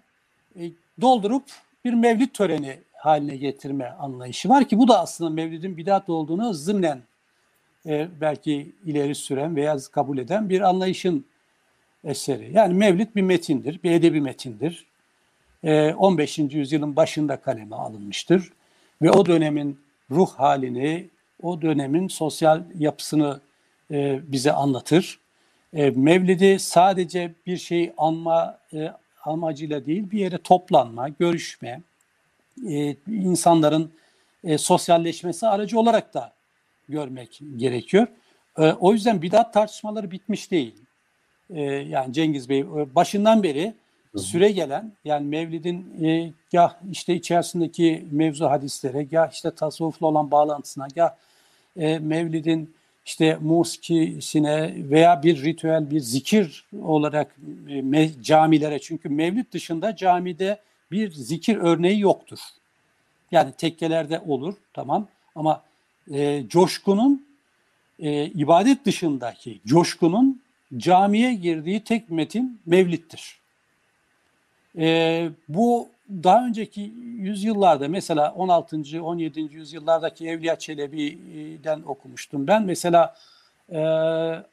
e, doldurup bir mevlid töreni haline getirme anlayışı var ki bu da aslında mevlidin bidat olduğunu zımnen belki ileri süren veya kabul eden bir anlayışın eseri. Yani mevlid bir metindir, bir edebi metindir. E, 15. yüzyılın başında kaleme alınmıştır ve o dönemin ruh halini, o dönemin sosyal yapısını e, bize anlatır. E, Mevlid'i sadece bir şey anma e, amacıyla değil bir yere toplanma, görüşme, insanların sosyalleşmesi aracı olarak da görmek gerekiyor. O yüzden bidat tartışmaları bitmiş değil. E, yani Cengiz Bey e, başından beri süre gelen yani Mevlid'in e, ya işte içerisindeki mevzu hadislere ya işte tasavvufla olan bağlantısına ya e, Mevlid'in işte muskisine veya bir ritüel, bir zikir olarak e, camilere. Çünkü mevlid dışında camide bir zikir örneği yoktur. Yani tekkelerde olur tamam. Ama e, coşkunun e, ibadet dışındaki coşkunun camiye girdiği tek metin mevlittir. E, bu daha önceki yüzyıllarda mesela 16. 17. yüzyıllardaki Evliya Çelebi'den okumuştum ben. Mesela e,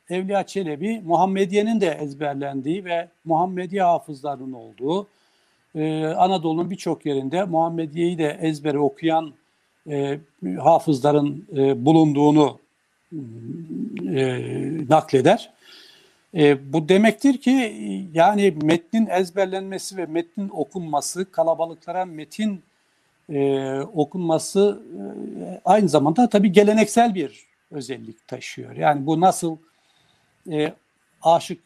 Evliya Çelebi Muhammediye'nin de ezberlendiği ve Muhammediye hafızlarının olduğu e, Anadolu'nun birçok yerinde Muhammediye'yi de ezbere okuyan e, hafızların e, bulunduğunu e, nakleder. E, bu demektir ki yani metnin ezberlenmesi ve metnin okunması, kalabalıklara metin e, okunması e, aynı zamanda tabii geleneksel bir özellik taşıyor. Yani bu nasıl e, aşık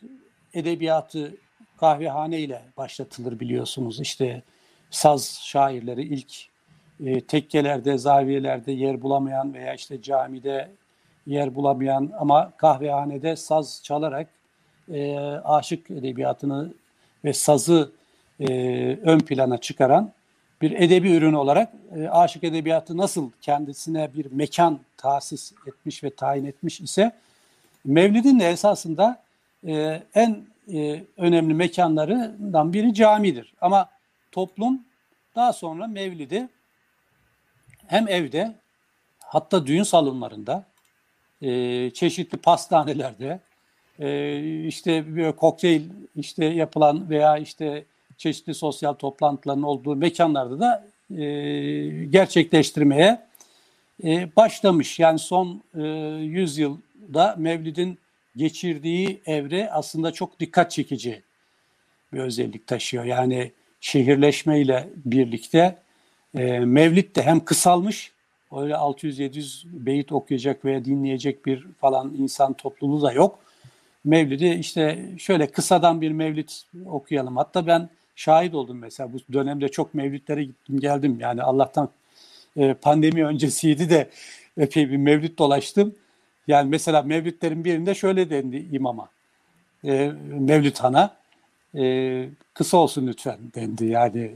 edebiyatı kahvehane ile başlatılır biliyorsunuz. İşte saz şairleri ilk e, tekkelerde, zaviyelerde yer bulamayan veya işte camide yer bulamayan ama kahvehanede saz çalarak e, aşık edebiyatını ve sazı e, ön plana çıkaran bir edebi ürün olarak e, aşık edebiyatı nasıl kendisine bir mekan tahsis etmiş ve tayin etmiş ise Mevlid'in de esasında e, en e, önemli mekanlarından biri camidir. Ama toplum daha sonra Mevlid'i hem evde hatta düğün salonlarında e, çeşitli pastanelerde e, işte böyle kokteyl işte yapılan veya işte çeşitli sosyal toplantıların olduğu mekanlarda da e, gerçekleştirmeye e, başlamış. Yani son e, 100 yılda Mevlid'in geçirdiği evre aslında çok dikkat çekici bir özellik taşıyor. Yani şehirleşmeyle birlikte e, Mevlid de hem kısalmış, öyle 600-700 beyit okuyacak veya dinleyecek bir falan insan topluluğu da yok. Mevlid'i işte şöyle kısadan bir mevlid okuyalım. Hatta ben şahit oldum mesela bu dönemde çok mevlütlere gittim geldim. Yani Allah'tan e, pandemi öncesiydi de epey bir mevlüt dolaştım. Yani mesela mevlütlerin birinde şöyle dendi imama. E, Mevlüt Han'a e, kısa olsun lütfen dendi. Yani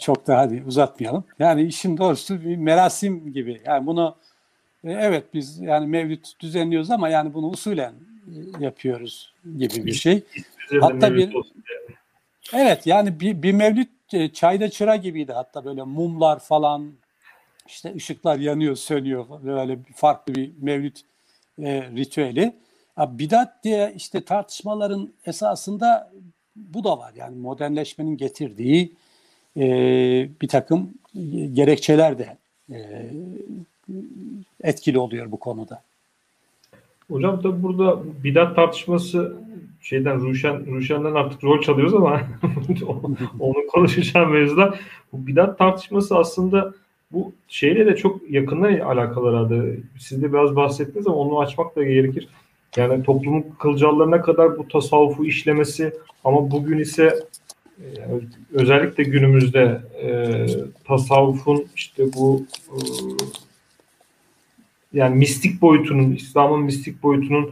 çok daha hadi uzatmayalım. Yani işin doğrusu bir merasim gibi. Yani bunu e, evet biz yani mevlüt düzenliyoruz ama yani bunu usulen yapıyoruz gibi bir şey. Hatta bir Evet yani bir, bir mevlüt e, çayda çıra gibiydi hatta böyle mumlar falan işte ışıklar yanıyor sönüyor böyle farklı bir mevlüt e, ritüeli. Bidat diye işte tartışmaların esasında bu da var yani modernleşmenin getirdiği e, bir takım gerekçeler de e, etkili oluyor bu konuda. Hocam da burada bidat tartışması şeyden Ruşen Ruşen'den artık rol çalıyoruz ama <laughs> onu konuşacağım mevzuda. Bu bidat tartışması aslında bu şeyle de çok yakından alakalı herhalde. Siz de biraz bahsettiniz ama onu açmak da gerekir. Yani toplumun kılcallarına kadar bu tasavvufu işlemesi ama bugün ise e, özellikle günümüzde e, tasavvufun işte bu e, yani mistik boyutunun, İslam'ın mistik boyutunun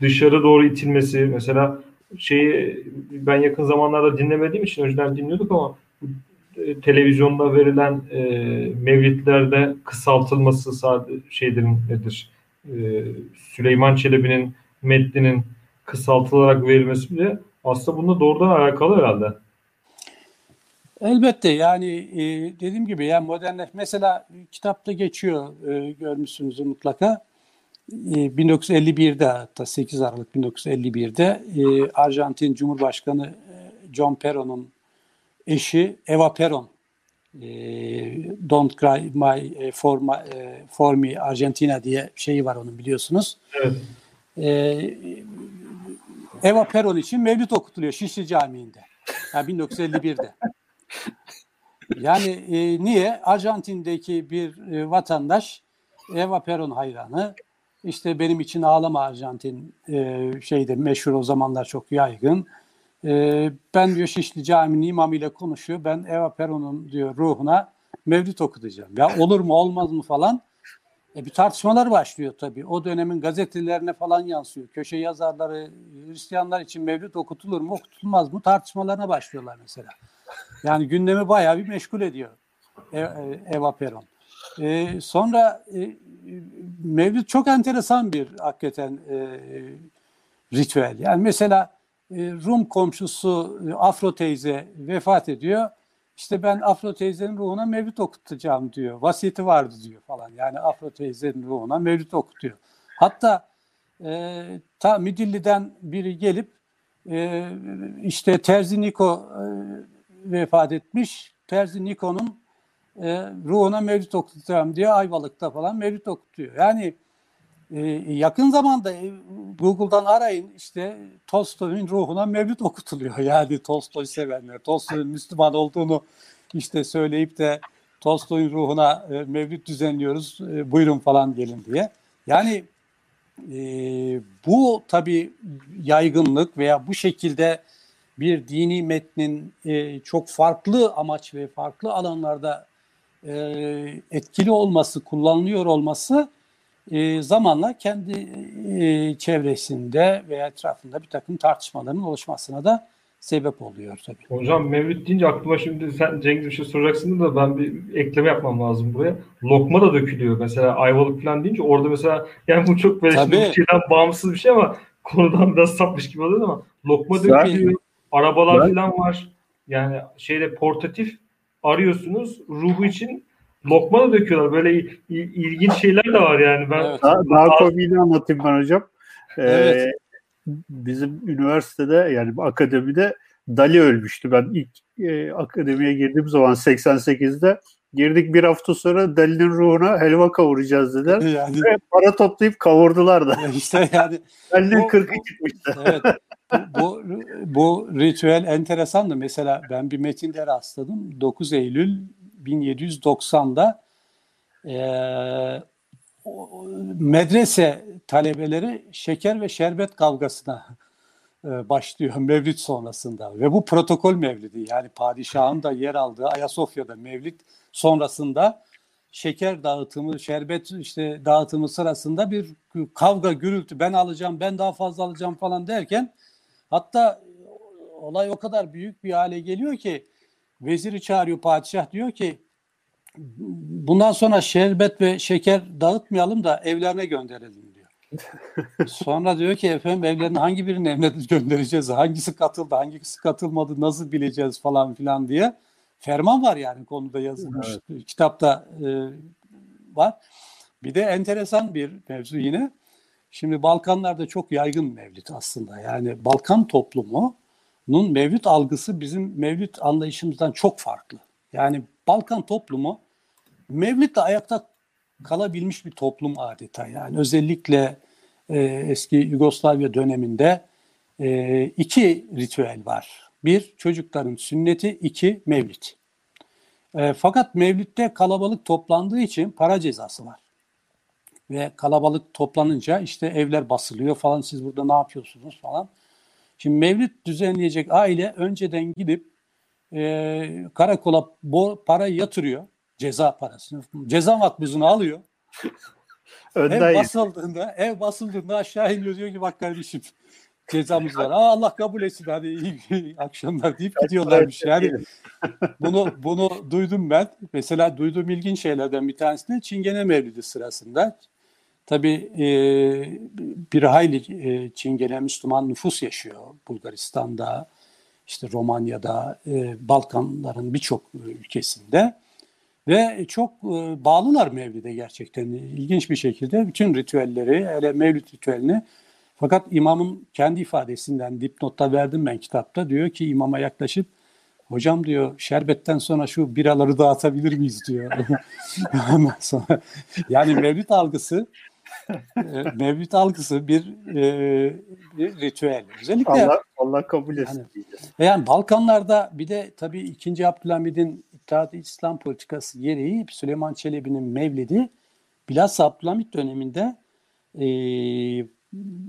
dışarı doğru itilmesi mesela şeyi ben yakın zamanlarda dinlemediğim için önceden dinliyorduk ama e, televizyonda verilen e, mevlitlerde kısaltılması sadece şeydir nedir? E, Süleyman Çelebi'nin metninin kısaltılarak verilmesi bile aslında bununla doğrudan alakalı herhalde. Elbette yani e, dediğim gibi yani modernleş mesela kitapta geçiyor e, görmüşsünüz mutlaka. 1951'de hatta 8 Aralık 1951'de e, Arjantin Cumhurbaşkanı e, John Peron'un eşi Eva Peron e, Don't Cry My e, for, my, e, for Me Argentina diye şeyi var onun biliyorsunuz. Evet. E, Eva Peron için mevlüt okutuluyor Şişli Camii'nde. Yani 1951'de. <laughs> Yani e, niye? Arjantin'deki bir e, vatandaş Eva Peron hayranı işte benim için ağlama Arjantin e, şeyde meşhur o zamanlar çok yaygın. E, ben diyor Şişli Camii'nin imamıyla konuşuyor. Ben Eva Peron'un diyor ruhuna mevlüt okutacağım. Ya olur mu olmaz mı falan. E, bir tartışmalar başlıyor tabii. O dönemin gazetelerine falan yansıyor. Köşe yazarları Hristiyanlar için mevlüt okutulur mu okutulmaz mı tartışmalarına başlıyorlar mesela. Yani gündemi bayağı bir meşgul ediyor e, e, Eva Peron. E, sonra e, Mevlüt çok enteresan bir hakikaten e, ritüel. Yani mesela e, Rum komşusu Afro teyze vefat ediyor. İşte ben Afro teyzenin ruhuna mevlüt okutacağım diyor. Vasiyeti vardı diyor falan. Yani Afro teyzenin ruhuna mevlüt okutuyor. Hatta e, ta Midilli'den biri gelip e, işte Terzi Niko e, vefat etmiş. Terzi Niko'nun e, ruhuna mevlüt okutacağım diye Ayvalık'ta falan mevlüt okutuyor. Yani yakın zamanda e, Google'dan arayın işte Tolstoy'un ruhuna mevlüt okutuluyor. <laughs> Yani Tolstoy sevenler, Tolstoy'un Müslüman olduğunu işte söyleyip de Tolstoy'un ruhuna e, mevlüt düzenliyoruz e, buyurun falan gelin diye. Yani bu tabii yaygınlık veya bu şekilde bir dini metnin çok farklı amaç ve farklı alanlarda etkili olması, kullanılıyor olması e, zamanla kendi e, çevresinde veya etrafında bir takım tartışmaların oluşmasına da sebep oluyor tabii. Hocam Mevlüt deyince aklıma şimdi sen Cengiz bir şey soracaksın da ben bir ekleme yapmam lazım buraya. Lokma da dökülüyor mesela Ayvalık falan deyince orada mesela yani bu çok böyle şimdi bir şeyden bağımsız bir şey ama konudan biraz sapmış gibi oluyor ama lokma dökülüyor. Arabalar ben... falan var. Yani şeyde portatif arıyorsunuz ruhu için lokma da döküyorlar. Böyle ilginç şeyler de var yani. Ben evet. daha, daha komiğini anlatayım ben hocam. Ee, evet. Bizim üniversitede yani akademide Dali ölmüştü. Ben ilk e, akademiye girdiğim zaman 88'de girdik bir hafta sonra Dali'nin ruhuna helva kavuracağız dediler. <laughs> Yani, Ve para toplayıp kavurdular da. İşte yani Dali'nin 40'ı çıkmıştı. Evet. Bu, bu, bu ritüel enteresan da mesela ben bir metinde rastladım. 9 Eylül 1790'da e, medrese talebeleri şeker ve şerbet kavgasına e, başlıyor Mevlid sonrasında. Ve bu protokol Mevlidi yani padişahın da yer aldığı Ayasofya'da Mevlid sonrasında şeker dağıtımı, şerbet işte dağıtımı sırasında bir kavga, gürültü ben alacağım, ben daha fazla alacağım falan derken hatta olay o kadar büyük bir hale geliyor ki veziri çağırıyor padişah diyor ki bundan sonra şerbet ve şeker dağıtmayalım da evlerine gönderelim diyor. <laughs> Sonra diyor ki efendim evlerine hangi birini evine göndereceğiz? Hangisi katıldı, hangisi katılmadı, nasıl bileceğiz falan filan diye. Ferman var yani konuda yazılmış. Evet. Kitapta e, var. Bir de enteresan bir mevzu yine. Şimdi Balkanlarda çok yaygın mevlüt aslında. Yani Balkan toplumunun mevlüt algısı bizim mevlüt anlayışımızdan çok farklı. Yani Balkan toplumu Mevlid'le ayakta kalabilmiş bir toplum adeta. Yani özellikle e, eski Yugoslavya döneminde e, iki ritüel var. Bir çocukların sünneti, iki mevlid. E, fakat mevlütte kalabalık toplandığı için para cezası var. Ve kalabalık toplanınca işte evler basılıyor falan siz burada ne yapıyorsunuz falan. Şimdi mevlid düzenleyecek aile önceden gidip e, karakola bo, para yatırıyor ceza parasını. Ceza makbuzunu alıyor. <laughs> ev basıldığında, ev basıldığında aşağı iniyor diyor ki bak kardeşim cezamız var. Aa, Allah kabul etsin hadi iyi akşamlar deyip gidiyorlarmış. Yani <laughs> bunu bunu duydum ben. Mesela duyduğum ilginç şeylerden bir tanesi de Çingene Mevlidi sırasında. Tabii e, bir hayli e, Çingene Müslüman nüfus yaşıyor Bulgaristan'da, işte Romanya'da, e, Balkanların birçok ülkesinde. Ve çok e, bağlılar Mevlid'e gerçekten ilginç bir şekilde bütün ritüelleri, hele Mevlid ritüelini fakat imamın kendi ifadesinden dipnotta verdim ben kitapta. Diyor ki imama yaklaşıp hocam diyor şerbetten sonra şu biraları dağıtabilir miyiz? diyor. <laughs> Yani Mevlid algısı e, Mevlid algısı bir, e, bir ritüel. Özellikle Allah, Allah kabul etsin. Yani, yani Balkanlarda bir de tabii 2. Abdülhamid'in İttihat İslam politikası gereği Süleyman Çelebi'nin Mevlidi bilhassa Abdülhamid döneminde e,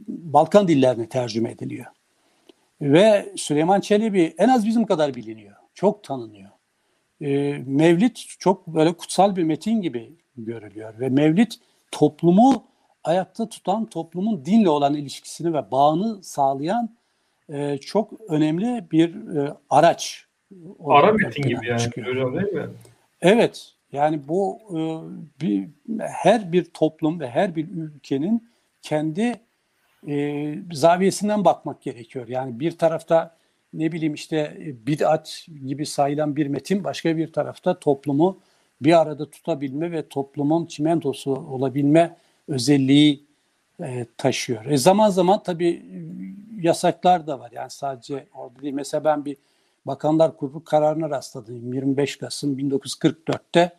Balkan dillerine tercüme ediliyor. Ve Süleyman Çelebi en az bizim kadar biliniyor. Çok tanınıyor. E, Mevlid çok böyle kutsal bir metin gibi görülüyor. Ve Mevlid toplumu ayakta tutan, toplumun dinle olan ilişkisini ve bağını sağlayan e, çok önemli bir e, araç. Ara metin gibi yani çıkıyor. öyle değil mi? Evet. Yani bu e, bir, her bir toplum ve her bir ülkenin kendi e, zaviyesinden bakmak gerekiyor. Yani bir tarafta ne bileyim işte e, bid'at gibi sayılan bir metin başka bir tarafta toplumu bir arada tutabilme ve toplumun çimentosu olabilme özelliği e, taşıyor. E zaman zaman tabii yasaklar da var. Yani sadece orada değil. Mesela ben bir Bakanlar Kurulu kararına rastladım. 25 Kasım 1944'te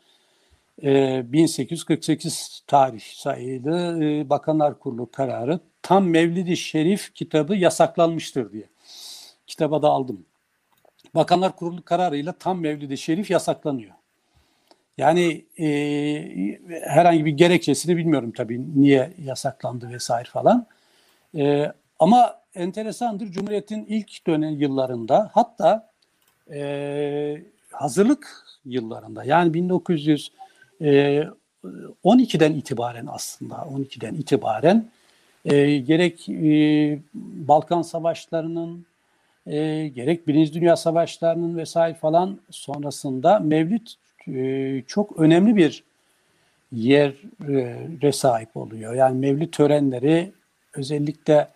e, 1848 tarih sayılı e, Bakanlar Kurulu kararı tam Mevlid-i Şerif kitabı yasaklanmıştır diye. Kitaba da aldım. Bakanlar Kurulu kararıyla tam Mevlid-i Şerif yasaklanıyor. Yani e, herhangi bir gerekçesini bilmiyorum tabii niye yasaklandı vesaire falan. E, Ama enteresandır Cumhuriyet'in ilk dönem yıllarında hatta e, hazırlık yıllarında yani 1912'den e, itibaren aslında 12'den itibaren e, gerek e, Balkan Savaşları'nın e, gerek Birinci Dünya Savaşları'nın vesaire falan sonrasında Mevlüt e, çok önemli bir yere sahip oluyor. Yani Mevlüt törenleri özellikle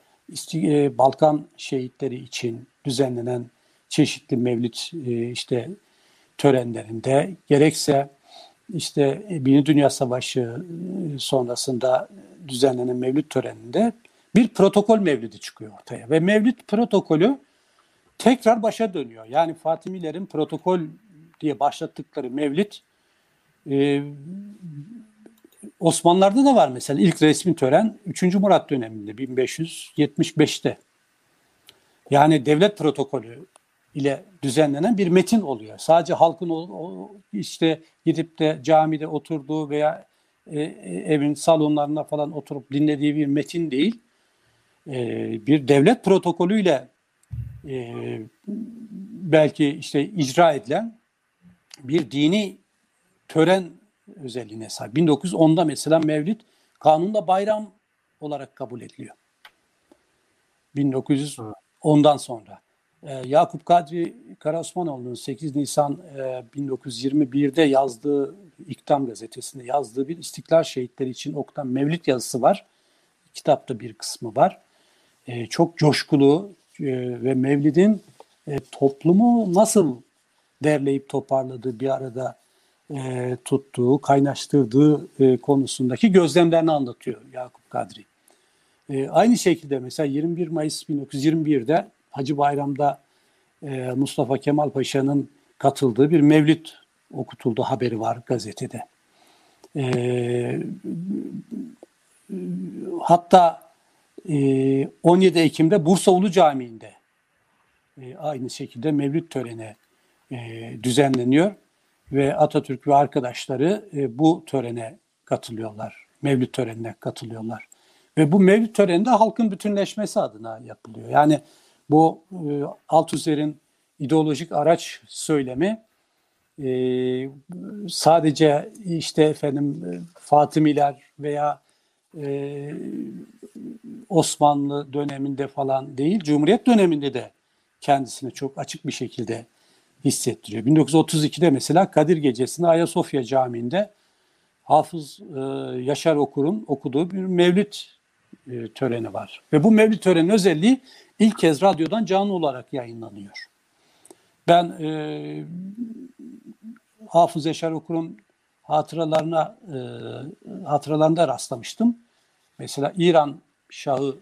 e, Balkan şehitleri için düzenlenen çeşitli Mevlüt e, işte törenlerinde gerekse işte Birinci Dünya Savaşı sonrasında düzenlenen Mevlüt töreninde bir protokol mevlidi çıkıyor ortaya. Ve Mevlüt protokolü tekrar başa dönüyor. Yani Fatimilerin protokol diye başlattıkları Mevlid e, Osmanlılar'da da var mesela ilk resmi tören 3. Murat döneminde 1575'te. Yani devlet protokolü ile düzenlenen bir metin oluyor. Sadece halkın o, o işte gidip de camide oturduğu veya e, evin salonlarına falan oturup dinlediği bir metin değil. E, bir devlet protokolüyle e, belki işte icra edilen bir dini tören özelliğine sahip. 1910'da mesela Mevlid kanunda bayram olarak kabul ediliyor. 1910'dan sonra. Ee, Yakup Kadri Karaosmanoğlu'nun 8 Nisan e, 1921'de yazdığı İktam gazetesinde yazdığı bir İstiklal Şehitleri için okutan Mevlid yazısı var. Kitapta bir kısmı var. E, çok coşkulu e, ve Mevlid'in e, toplumu nasıl derleyip toparladığı, bir arada e, tuttuğu, kaynaştırdığı e, konusundaki gözlemlerini anlatıyor Yakup Kadri. E, aynı şekilde mesela 21 Mayıs 1921'de Hacı Bayram'da e, Mustafa Kemal Paşa'nın katıldığı bir mevlid okutuldu haberi var gazetede. E, hatta e, 17 Ekim'de Bursa Ulu Camii'nde e, aynı şekilde mevlid töreni e, düzenleniyor ve Atatürk ve arkadaşları e, bu törene katılıyorlar. Mevlüt törenine katılıyorlar. Ve bu mevlüt töreninde halkın bütünleşmesi adına yapılıyor. Yani bu e, Altuzer'in ideolojik araç söylemi e, sadece işte efendim e, Fatimiler veya e, Osmanlı döneminde falan değil, Cumhuriyet döneminde de kendisini çok açık bir şekilde hissettiriyor. 1932'de mesela Kadir Gecesi'nde Ayasofya Camii'nde Hafız e, Yaşar Okur'un okuduğu bir mevlüt e, töreni var. Ve bu mevlüt töreni özelliği ilk kez radyodan canlı olarak yayınlanıyor. Ben e, Hafız Yaşar Okur'un hatıralarına e, hatıralarında rastlamıştım. Mesela İran Şahı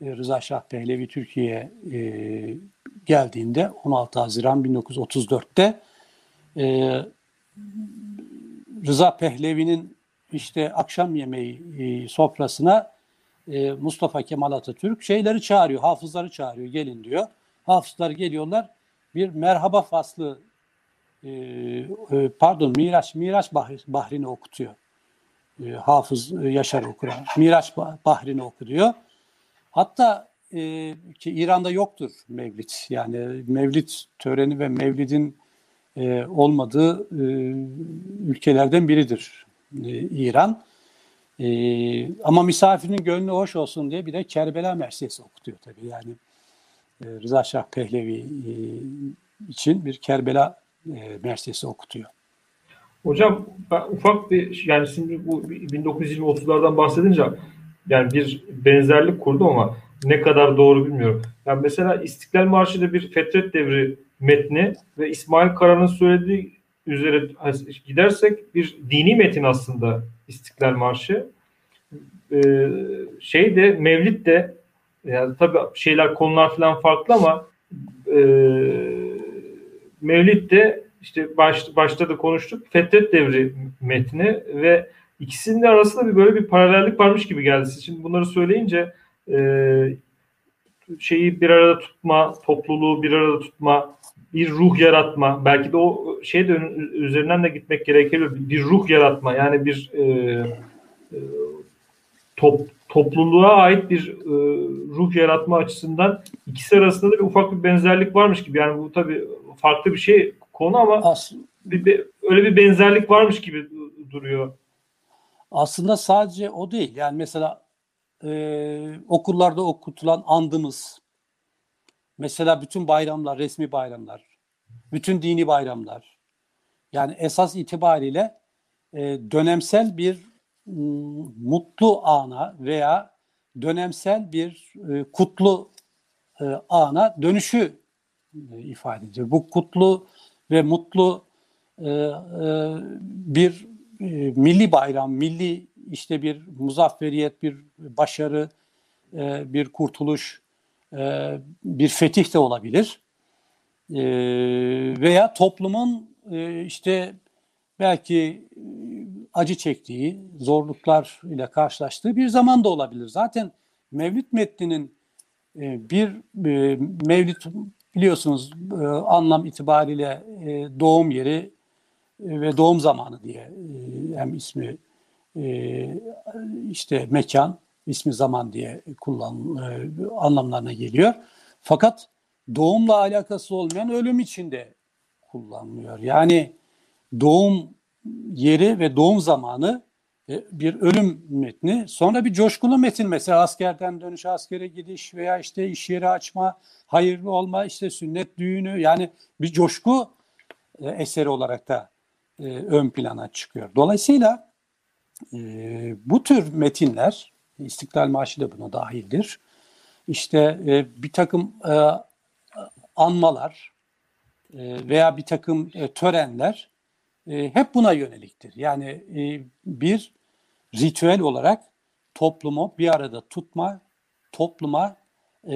e, Rıza Şah Pehlevi Türkiye'ye e, geldiğinde 16 Haziran 1934'te e, Rıza Pehlevi'nin işte akşam yemeği e, sofrasına e, Mustafa Kemal Atatürk şeyleri çağırıyor, hafızları çağırıyor, gelin diyor. Hafızlar geliyorlar, bir merhaba faslı e, e, pardon Miraç Miraç Bahri'ni okutuyor. E, Hafız Yaşar Okura. Miraç Bahri'ni okutuyor. Hatta e, ki İran'da yoktur Mevlid. Yani Mevlid töreni ve Mevlid'in e, olmadığı e, ülkelerden biridir e, İran. E, ama misafirin gönlü hoş olsun diye bir de Kerbela Mersiyesi okutuyor tabii. Yani e, Rıza Şah Pehlevi e, için bir Kerbela e, Mersiyesi okutuyor. Hocam ufak bir yani şimdi bu 1920-30'lardan bahsedince yani bir benzerlik kurdum ama ne kadar doğru bilmiyorum. Yani mesela İstiklal Marşı'da bir Fetret Devri metni ve İsmail Kara'nın söylediği üzere gidersek bir dini metin aslında İstiklal Marşı. Ee, şey de Mevlid de yani tabii şeyler konular falan farklı ama e, Mevlid de işte baş, başta da konuştuk Fetret Devri metni ve ikisinin arasında bir böyle bir paralellik varmış gibi geldi. Şimdi bunları söyleyince e, şeyi bir arada tutma, topluluğu bir arada tutma, bir ruh yaratma. Belki de o şey de üzerinden de gitmek gerekiyor. Bir ruh yaratma. Yani bir e, e, top, topluluğa ait bir e, ruh yaratma açısından ikisi arasında da bir ufak bir benzerlik varmış gibi. Yani bu tabii farklı bir şey konu ama As- bir, bir- öyle bir benzerlik varmış gibi du- duruyor. aslında sadece o değil. Yani mesela e, okullarda okutulan andımız, mesela bütün bayramlar, resmi bayramlar, bütün dini bayramlar. Yani esas itibariyle e, dönemsel bir m, mutlu ana veya dönemsel bir e, kutlu e, ana dönüşü e, ifade ediyor. Bu kutlu ve mutlu e, e, bir e, milli bayram, milli işte bir muzafferiyet, bir başarı, e, bir kurtuluş, e, bir fetih de olabilir. E, veya toplumun e, işte belki e, acı çektiği, zorluklar ile karşılaştığı bir zaman da olabilir. Zaten Mevlid metninin e, bir e, Mevlid biliyorsunuz e, anlam itibariyle e, doğum yeri e, ve doğum zamanı diye e, hem ismi işte mekan, ismi zaman diye kullan e, anlamlarına geliyor. Fakat doğumla alakası olmayan ölüm içinde kullanılıyor. Yani doğum yeri ve doğum zamanı e, bir ölüm metni. Sonra bir coşkulu metin mesela askerden dönüş, askere gidiş veya işte iş yeri açma, hayırlı olma, işte sünnet düğünü yani bir coşku e, eseri olarak da ön plana çıkıyor. Dolayısıyla e, bu tür metinler, İstiklal Marşı da buna dahildir. İşte e, bir takım e, anmalar e, veya bir takım e, törenler e, hep buna yöneliktir. Yani e, bir ritüel olarak toplumu bir arada tutma, topluma e,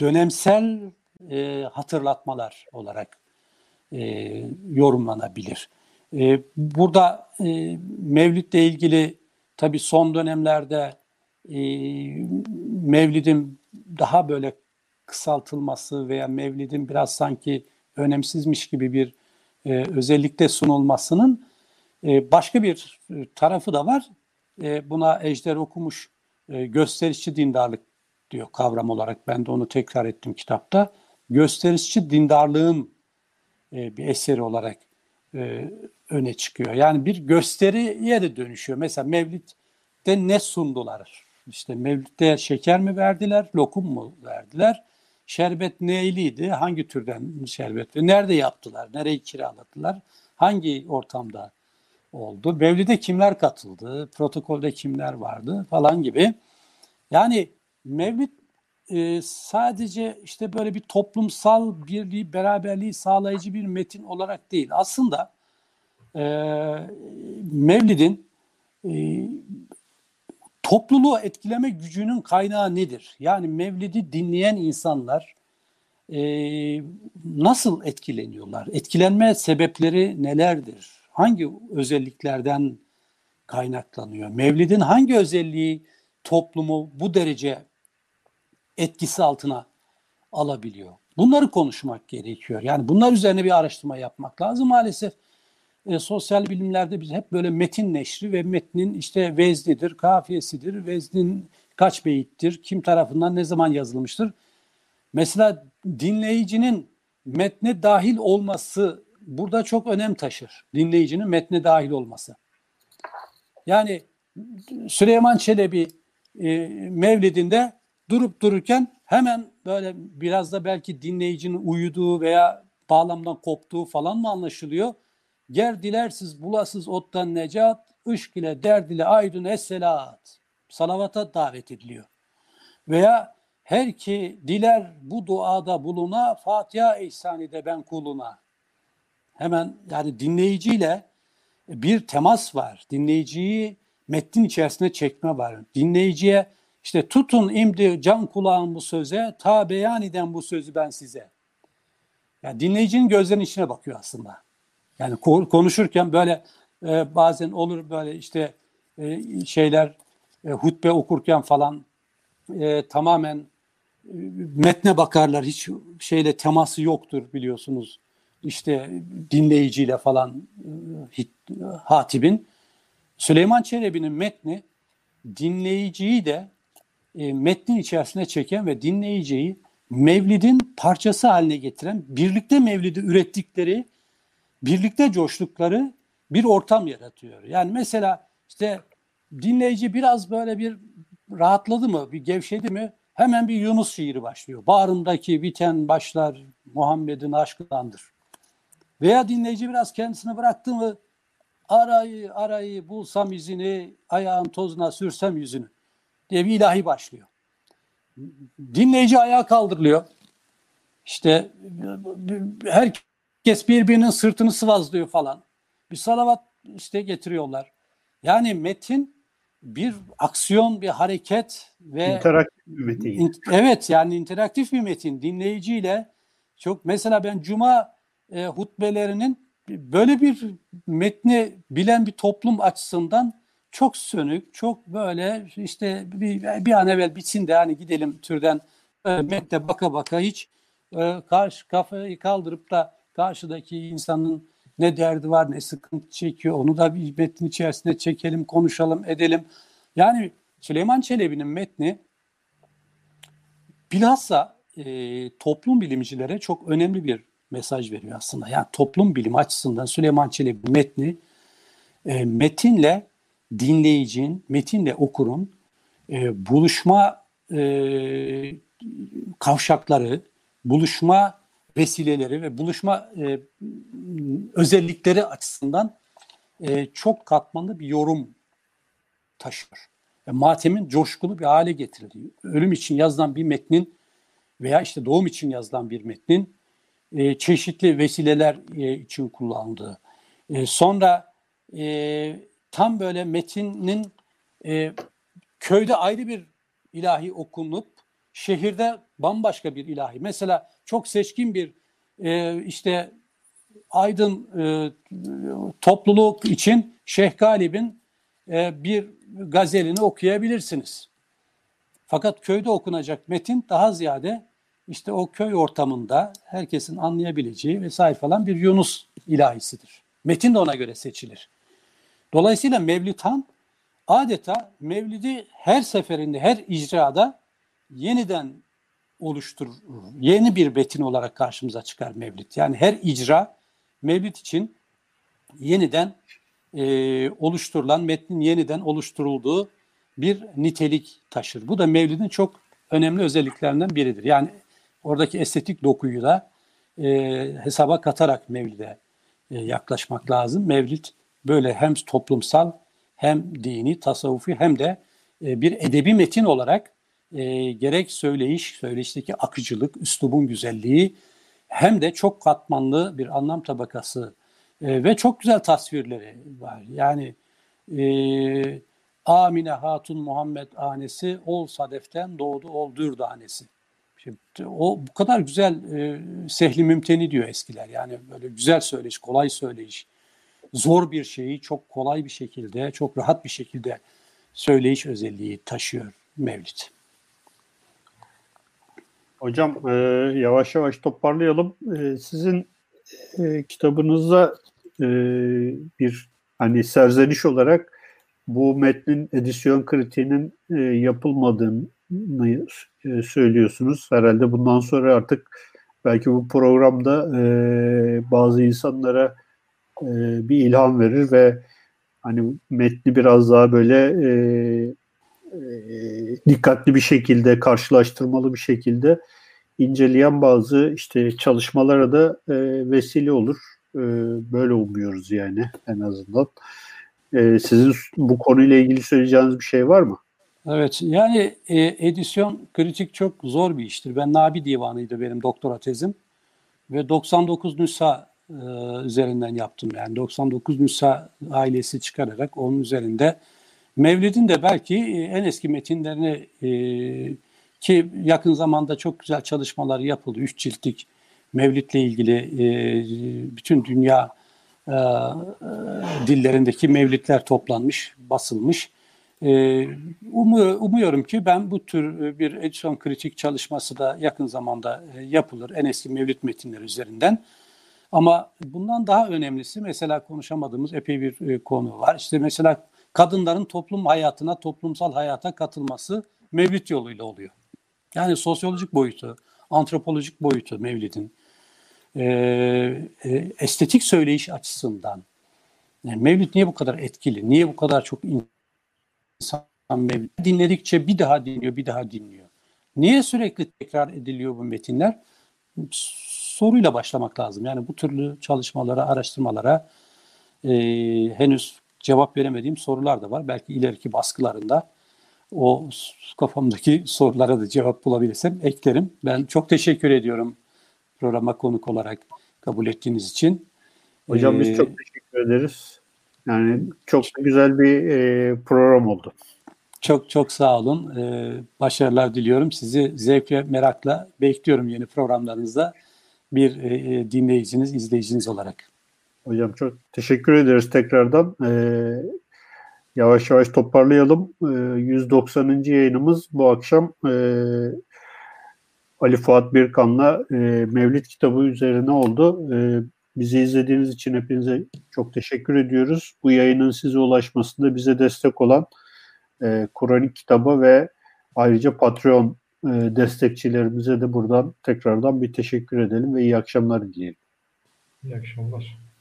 dönemsel e, hatırlatmalar olarak e, yorumlanabilir. E, burada e, Mevlid'le ilgili tabii son dönemlerde e, Mevlid'in daha böyle kısaltılması veya Mevlid'in biraz sanki önemsizmiş gibi bir e, özellikle sunulmasının e, başka bir e, tarafı da var. E, buna Ejder okumuş e, gösterişçi dindarlık diyor kavram olarak. Ben de onu tekrar ettim kitapta. Gösterişçi dindarlığın e, bir eseri olarak e, öne çıkıyor. Yani bir gösteriye de dönüşüyor. Mesela Mevlid'de ne sundular? İşte Mevlid'de şeker mi verdiler, lokum mu verdiler? Şerbet neyliydi? Hangi türden şerbet? Ve nerede yaptılar? Nereyi kiraladılar? Hangi ortamda oldu? Mevlid'e kimler katıldı? Protokolde kimler vardı? Falan gibi. Yani Mevlid e, sadece işte böyle bir toplumsal birliği, beraberliği sağlayıcı bir metin olarak değil. Aslında e, Mevlid'in e, topluluğu etkileme gücünün kaynağı nedir? Yani Mevlid'i dinleyen insanlar e, nasıl etkileniyorlar? Etkilenme sebepleri nelerdir? Hangi özelliklerden kaynaklanıyor? Mevlid'in hangi özelliği toplumu bu derece etkisi altına alabiliyor? Bunları konuşmak gerekiyor. Yani bunlar üzerine bir araştırma yapmak lazım. Maalesef e, sosyal bilimlerde biz hep böyle metin neşri ve metnin işte veznidir, kafiyesidir, veznin kaç beyittir, kim tarafından ne zaman yazılmıştır. Mesela dinleyicinin metne dahil olması burada çok önem taşır. Dinleyicinin metne dahil olması. Yani Süleyman Çelebi e, Mevlid'inde durup dururken hemen böyle biraz da belki dinleyicinin uyuduğu veya bağlamdan koptuğu falan mı anlaşılıyor? Ger dilersiz bulasız ottan necat, ışk ile derd ile aydın esselat. Salavata davet ediliyor. Veya her ki diler bu duada buluna, Fatiha ihsani de ben kuluna. Hemen yani dinleyiciyle bir temas var. Dinleyiciyi metnin içerisine çekme var. Dinleyiciye işte tutun imdi can kulağın bu söze, ta beyan eden bu sözü ben size. Yani dinleyicinin gözlerinin içine bakıyor aslında. Yani konuşurken böyle e, bazen olur böyle işte e, şeyler e, hutbe okurken falan e, tamamen e, metne bakarlar. Hiç şeyle teması yoktur biliyorsunuz. İşte dinleyiciyle falan e, hatibin. Süleyman Çelebi'nin metni dinleyiciyi de e, metnin içerisine çeken ve dinleyiciyi Mevlid'in parçası haline getiren, birlikte Mevlid'i ürettikleri, birlikte coştukları bir ortam yaratıyor. Yani mesela işte dinleyici biraz böyle bir rahatladı mı, bir gevşedi mi hemen bir Yunus şiiri başlıyor. Bağrımdaki biten başlar Muhammed'in aşkındandır. Veya dinleyici biraz kendisini bıraktı mı arayı arayı bulsam izini, ayağın tozuna sürsem yüzünü diye bir ilahi başlıyor. Dinleyici ayağa kaldırılıyor. İşte herkes birbirinin sırtını sıvazlıyor falan. Bir salavat işte getiriyorlar. Yani metin bir aksiyon, bir hareket ve interaktif bir metin. In, evet yani interaktif bir metin. Dinleyiciyle çok mesela ben cuma e, hutbelerinin böyle bir metni bilen bir toplum açısından çok sönük, çok böyle işte bir, bir an evvel bitsin de hani gidelim türden e, metne baka baka hiç e, karşı kafayı kaldırıp da karşıdaki insanın ne derdi var, ne sıkıntı çekiyor onu da bir metnin içerisinde çekelim, konuşalım, edelim. Yani Süleyman Çelebi'nin metni bilhassa e, toplum bilimcilere çok önemli bir mesaj veriyor aslında. Yani toplum bilimi açısından Süleyman Çelebi metni e, metinle dinleyicinin, metinle okurun e, buluşma e, kavşakları, buluşma vesileleri ve buluşma e, özellikleri açısından e, çok katmanlı bir yorum taşıyor. E, matemin coşkulu bir hale getirildiği, ölüm için yazılan bir metnin veya işte doğum için yazılan bir metnin e, çeşitli vesileler e, için kullanıldığı. E, sonra e, tam böyle metinin e, köyde ayrı bir ilahi okunup şehirde bambaşka bir ilahi. Mesela çok seçkin bir e, işte aydın e, topluluk için Şeyh Galip'in e, bir gazelini okuyabilirsiniz. Fakat köyde okunacak metin daha ziyade işte o köy ortamında herkesin anlayabileceği vesaire falan bir Yunus ilahisidir. Metin de ona göre seçilir. Dolayısıyla Mevlid Han adeta Mevlid'i her seferinde, her icrada yeniden oluşturur. Yeni bir betin olarak karşımıza çıkar Mevlid. Yani her icra Mevlid için yeniden e, oluşturulan, metnin yeniden oluşturulduğu bir nitelik taşır. Bu da Mevlid'in çok önemli özelliklerinden biridir. Yani oradaki estetik dokuyu da e, hesaba katarak Mevlid'e e, yaklaşmak lazım. Mevlid böyle hem toplumsal hem dini, tasavvufi hem de e, bir edebi metin olarak e, gerek söyleyiş, söyleyişteki akıcılık, üslubun güzelliği hem de çok katmanlı bir anlam tabakası e, ve çok güzel tasvirleri var. Yani e, Amine Hatun Muhammed anesi ol sadeften doğdu ol dürdanesi. Şimdi, o bu kadar güzel e, sehli mümteni diyor eskiler. Yani böyle güzel söyleyiş, kolay söyleyiş, zor bir şeyi çok kolay bir şekilde, çok rahat bir şekilde söyleyiş özelliği taşıyor Mevlid. Hocam e, yavaş yavaş toparlayalım. E, sizin e, kitabınızda e, bir hani serzeniş olarak bu metnin edisyon kritiğinin e, yapılmadığını e, söylüyorsunuz. Herhalde bundan sonra artık belki bu programda e, bazı insanlara e, bir ilham verir ve hani metni biraz daha böyle e, dikkatli bir şekilde, karşılaştırmalı bir şekilde inceleyen bazı işte çalışmalara da e, vesile olur. E, böyle umuyoruz yani en azından. E, sizin bu konuyla ilgili söyleyeceğiniz bir şey var mı? Evet yani e, edisyon kritik çok zor bir iştir. Ben Nabi Divanı'ydı benim doktora tezim ve 99 nüsha e, üzerinden yaptım yani 99 nüsha ailesi çıkararak onun üzerinde Mevlid'in de belki e, en eski metinlerini e, ki yakın zamanda çok güzel çalışmalar yapıldı. Üç ciltlik Mevlid'le ilgili e, bütün dünya e, dillerindeki Mevlidler toplanmış, basılmış. E, umuyorum ki ben bu tür bir edisyon kritik çalışması da yakın zamanda e, yapılır. En eski Mevlid metinleri üzerinden. Ama bundan daha önemlisi mesela konuşamadığımız epey bir e, konu var. İşte mesela kadınların toplum hayatına, toplumsal hayata katılması mevlid yoluyla oluyor. Yani sosyolojik boyutu, antropolojik boyutu mevlidin, e, e, estetik söyleyiş açısından yani mevlid niye bu kadar etkili, niye bu kadar çok insan mevlid dinledikçe bir daha dinliyor, bir daha dinliyor. Niye sürekli tekrar ediliyor bu metinler? Soruyla başlamak lazım. Yani bu türlü çalışmalara, araştırmalara e, henüz cevap veremediğim sorular da var. Belki ileriki baskılarında o kafamdaki sorulara da cevap bulabilirsem eklerim. Ben çok teşekkür ediyorum programa konuk olarak kabul ettiğiniz için. Hocam biz Ee, çok teşekkür ederiz. Yani çok güzel bir e, program oldu. Çok çok sağ olun. Ee, başarılar diliyorum. Sizi zevk ve merakla bekliyorum yeni programlarınızda bir e, dinleyiciniz, izleyiciniz olarak. Hocam çok teşekkür ederiz tekrardan. Ee, yavaş yavaş toparlayalım. Ee, 190. yayınımız bu akşam e, Ali Fuat Birkan'la e, Mevlid kitabı üzerine oldu. E, bizi izlediğiniz için hepinize çok teşekkür ediyoruz. Bu yayının size ulaşmasında bize destek olan e, Kur'anik kitabı ve ayrıca Patreon e, destekçilerimize de buradan tekrardan bir teşekkür edelim ve iyi akşamlar dileyelim. İyi akşamlar.